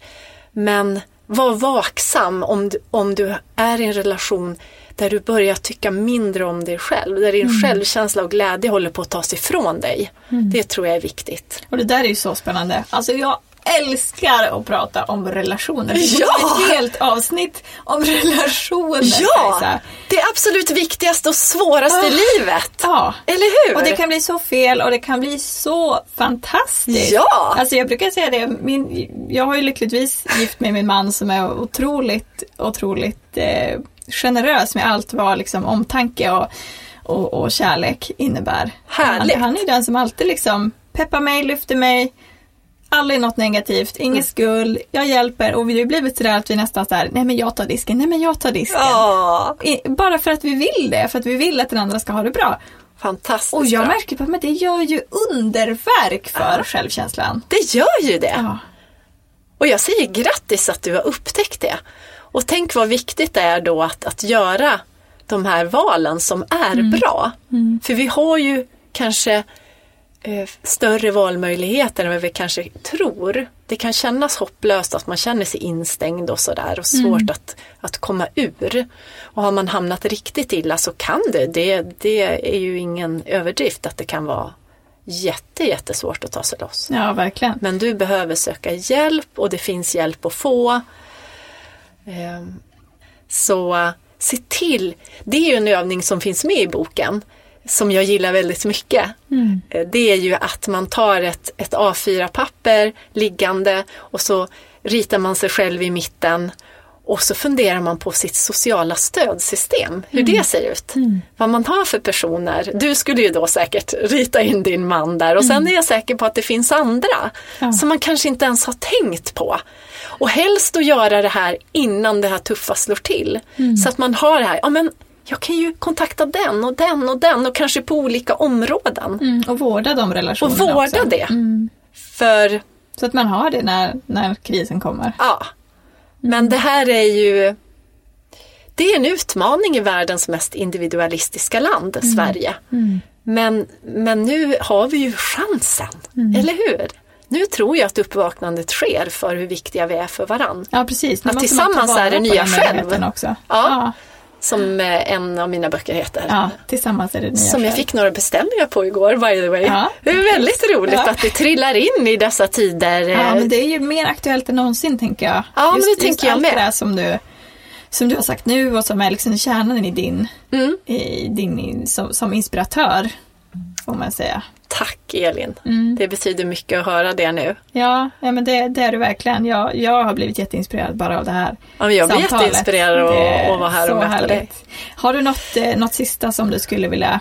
Men var vaksam om du, om du är i en relation där du börjar tycka mindre om dig själv, där din självkänsla och glädje håller på att tas ifrån dig. Det tror jag är viktigt. Och det där är ju så spännande. Alltså jag älskar att prata om relationer. Det Ja! är ett helt avsnitt om relationer. Ja, Kajsa. det absolut viktigaste och svåraste i livet. Ja. Eller hur? Och det kan bli så fel och det kan bli så fantastiskt. Ja. Alltså jag brukar säga det, min, jag har ju lyckligtvis gift mig med en man som är otroligt, otroligt eh, generös med allt vad liksom omtanke och, och, och kärlek innebär. Härligt. Han, han är den som alltid liksom peppar mig, lyfter mig, aldrig något negativt, ingen Mm. skuld, jag hjälper och vi har blivit sådär att vi nästan såhär, nej men jag tar disken, nej men jag tar disken. I- Bara för att vi vill det, för att vi vill att den andra ska ha det bra. fantastiskt Och jag bra. märker på att det gör ju underverk för självkänslan. Det gör ju det. Ja. Och jag säger grattis att du har upptäckt det. Och tänk vad viktigt det är då att, att göra de här valen som är bra. För vi har ju kanske större valmöjligheter än vad vi kanske tror. Det kan kännas hopplöst att man känner sig instängd och sådär och svårt att, att komma ur. Och har man hamnat riktigt illa så kan det, det, det är ju ingen överdrift att det kan vara jätte, jättesvårt att ta sig loss. Ja, verkligen. Men du behöver söka hjälp och det finns hjälp att få. Ehm, Så se till, det är ju en övning som finns med i boken som jag gillar väldigt mycket. Eh, Det är ju att man tar ett, ett A4-papper liggande och så ritar man sig själv i mitten och så funderar man på sitt sociala stödsystem, hur det ser ut. Vad man har för personer. Du skulle ju då säkert rita in din man där och sen är jag säker på att det finns andra Ja. som man kanske inte ens har tänkt på. Och helst att göra det här innan det här tuffa slår till. Så att man har det här, ja men jag kan ju kontakta den och den och den och kanske på olika områden. Mm, och vårda de Och relationerna vårda också. det. Mm. För Så att man har det när, när krisen kommer. Ja, men det här är ju det är en utmaning i världens mest individualistiska land, Sverige. Men, men nu har vi ju chansen, eller hur? Nu tror jag att uppvaknandet sker för hur viktiga vi är för varann. Ja, precis. Nu Att tillsammans är det nya själv. Också. Ja. Ja. Som eh, en av mina böcker heter. ja, tillsammans är det nya Som jag fick några beställningar på igår by the way. Ja, det är väldigt roligt Ja. att det trillar in i dessa tider. Ja, eh, men det är ju mer aktuellt än någonsin tänker jag. Ja, men det tänker jag allt med. det där som du, som du har sagt nu och som är liksom kärnan i din, Mm. i din som, som inspiratör. Får man säga. Tack Elin. Mm. Det betyder mycket att höra det nu. Ja, ja men det, det är du verkligen. Jag, jag har blivit jätteinspirerad bara av det här Ja, men jag blir samtalet. jätteinspirerad att- Det vara här och möta dig. härligt. Har du något, eh, något sista som du skulle vilja,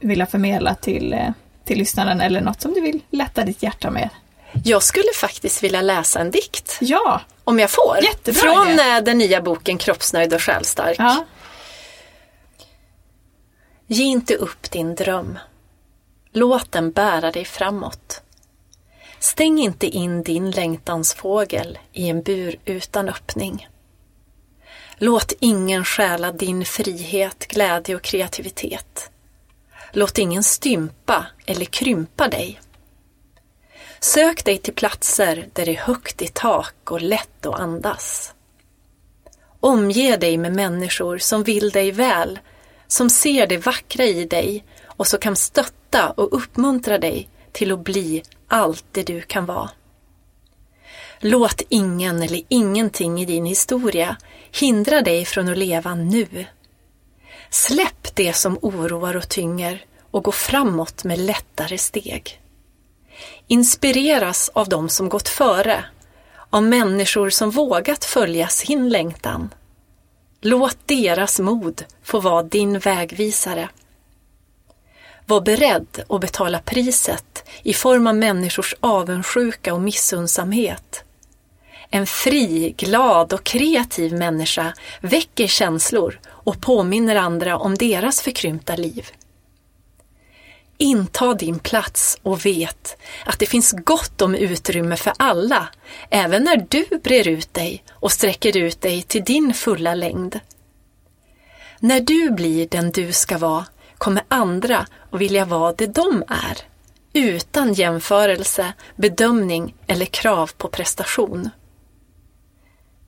vilja förmedla till, eh, till lyssnaren eller något som du vill lätta ditt hjärta med? Jag skulle faktiskt vilja läsa en dikt, Ja, om jag får. Jättebra Från idé. eh, den nya boken Kroppsnöjd och själstark. ja. Ge inte upp din dröm. Låt den bära dig framåt. Stäng inte in din längtansfågel i en bur utan öppning. Låt ingen stjäla din frihet, glädje och kreativitet. Låt ingen stympa eller krympa dig. Sök dig till platser där det är högt i tak och lätt att andas. Omge dig med människor som vill dig väl, som ser det vackra i dig och som kan stötta och uppmuntra dig till att bli allt det du kan vara. Låt ingen eller ingenting i din historia hindra dig från att leva nu. Släpp det som oroar och tynger och gå framåt med lättare steg. Inspireras av de som gått före, av människor som vågat följa sin längtan. Låt deras mod få vara din vägvisare. Var beredd att betala priset i form av människors avundsjuka och missundsamhet. En fri, glad och kreativ människa väcker känslor och påminner andra om deras förkrympta liv. Inta din plats och vet att det finns gott om utrymme för alla, även när du brer ut dig och sträcker ut dig till din fulla längd. När du blir den du ska vara kommer andra att vilja vara det de är, utan jämförelse, bedömning eller krav på prestation.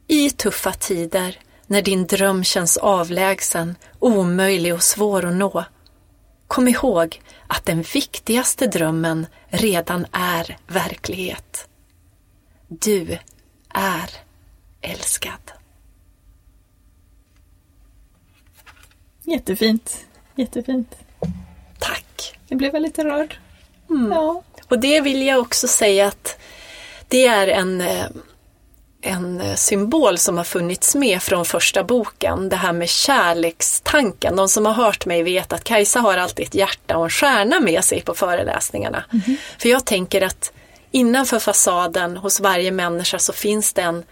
I tuffa tider, när din dröm känns avlägsen, omöjlig och svår att nå, Kom ihåg att den viktigaste drömmen redan är verklighet. Du är älskad. Jättefint. Jättefint. Tack! Jag blev väldigt rörd. Mm. Ja. Och det vill jag också säga att det är en, eh, en eh, symbol som har funnits med från första boken. Det här med kärlekstanken. De som har hört mig vet att Kajsa har alltid ett hjärta och en stjärna med sig på föreläsningarna. För jag tänker att innanför fasaden hos varje människa så finns det en,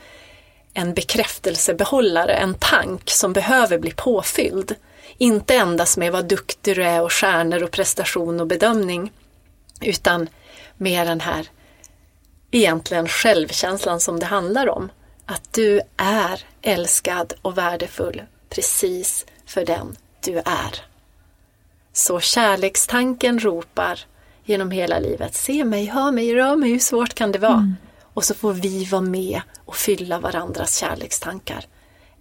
en bekräftelsebehållare, en tank som behöver bli påfylld. Inte endast med vad duktig du är och stjärnor och prestation och bedömning utan med den här egentligen självkänslan som det handlar om. Att du är älskad och värdefull precis för den du är. Så kärlekstanken ropar genom hela livet. Se mig, hör mig, rör mig, hur svårt kan det vara? Och så får vi vara med och fylla varandras kärlekstankar.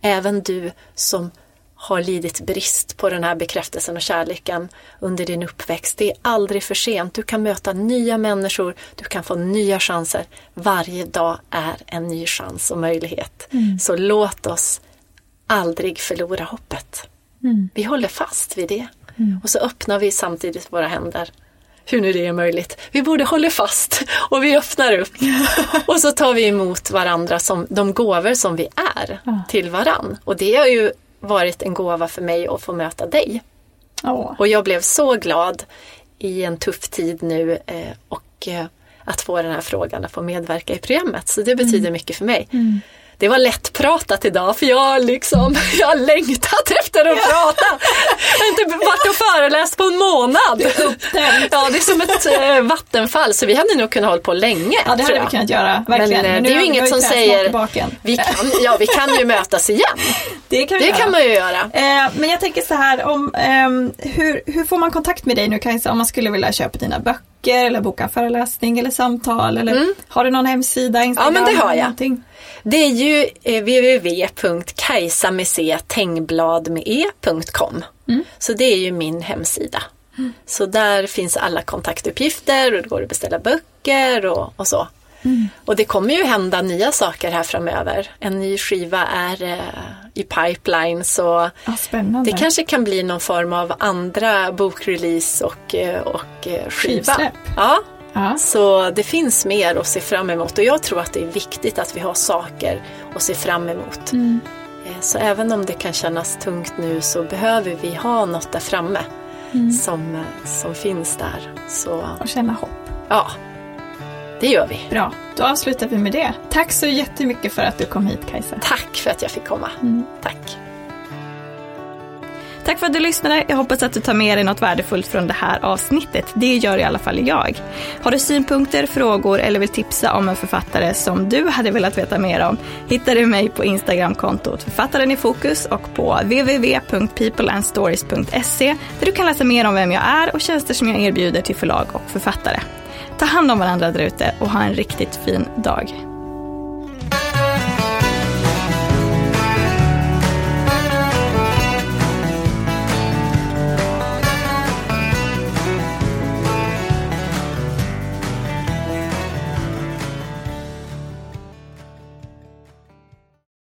Även du som har lidit brist på den här bekräftelsen och kärleken under din uppväxt. Det är aldrig för sent. Du kan möta nya människor, du kan få nya chanser. Varje dag är en ny chans och möjlighet. Mm. Så låt oss aldrig förlora hoppet. Mm. Vi håller fast vid det. Mm. Och så öppnar vi samtidigt våra händer hur nu det är möjligt. Vi borde hålla fast och vi öppnar upp. och så tar vi emot varandra som de gåvor som vi är till varann. Och det har ju varit en gåva för mig att få möta dig. Oh. Och jag blev så glad i en tuff tid nu eh, och eh, att få den här frågan att få medverka i programmet. Så det betyder mm. mycket för mig. Mm det var lättpratat idag för jag, liksom, jag har längtat efter att prata. Jag har inte varit och föreläst på en månad. Det ja, det är som ett äh, vattenfall så vi hade nog kunnat hålla på länge. Ja, det hade vi kunnat göra. Verkligen. Men, äh, det är ju inget som säger vi kan, ja, vi kan ju mötas igen. Det kan, det kan man ju göra. Eh, men jag tänker så här, om, eh, hur, hur får man kontakt med dig nu Kajsa om man skulle vilja köpa dina böcker eller boka föreläsning eller samtal? Eller, mm. Har du någon hemsida, Instagram? Ja, men det har jag. Någonting? Det är ju eh, www.kajsamedc.com. Mm. Så det är ju min hemsida. Mm. Så där finns alla kontaktuppgifter och det går att beställa böcker och, och så. Mm. Och det kommer ju hända nya saker här framöver. En ny skiva är eh, i pipeline så ah, det kanske kan bli någon form av andra bokrelease och, eh, och eh, skiva. Ja, Ja. Så det finns mer att se fram emot och jag tror att det är viktigt att vi har saker att se fram emot. Mm. Eh, så även om det kan kännas tungt nu så behöver vi ha något där framme mm. som, som finns där. Så, och känna hopp. Ja, det gör vi. Bra, då avslutar vi med det. Tack så jättemycket för att du kom hit Kajsa. Tack för att jag fick komma. Mm. Tack. Tack för att du lyssnade. Jag hoppas att du tar med dig något värdefullt från det här avsnittet. Det gör i alla fall jag. Har du synpunkter, frågor eller vill tipsa om en författare som du hade velat veta mer om hittar du mig på Instagramkontot Författaren i fokus och på www.peopleandstories.se där du kan läsa mer om vem jag är och tjänster som jag erbjuder till förlag och författare. Ta hand om varandra där ute och ha en riktigt fin dag.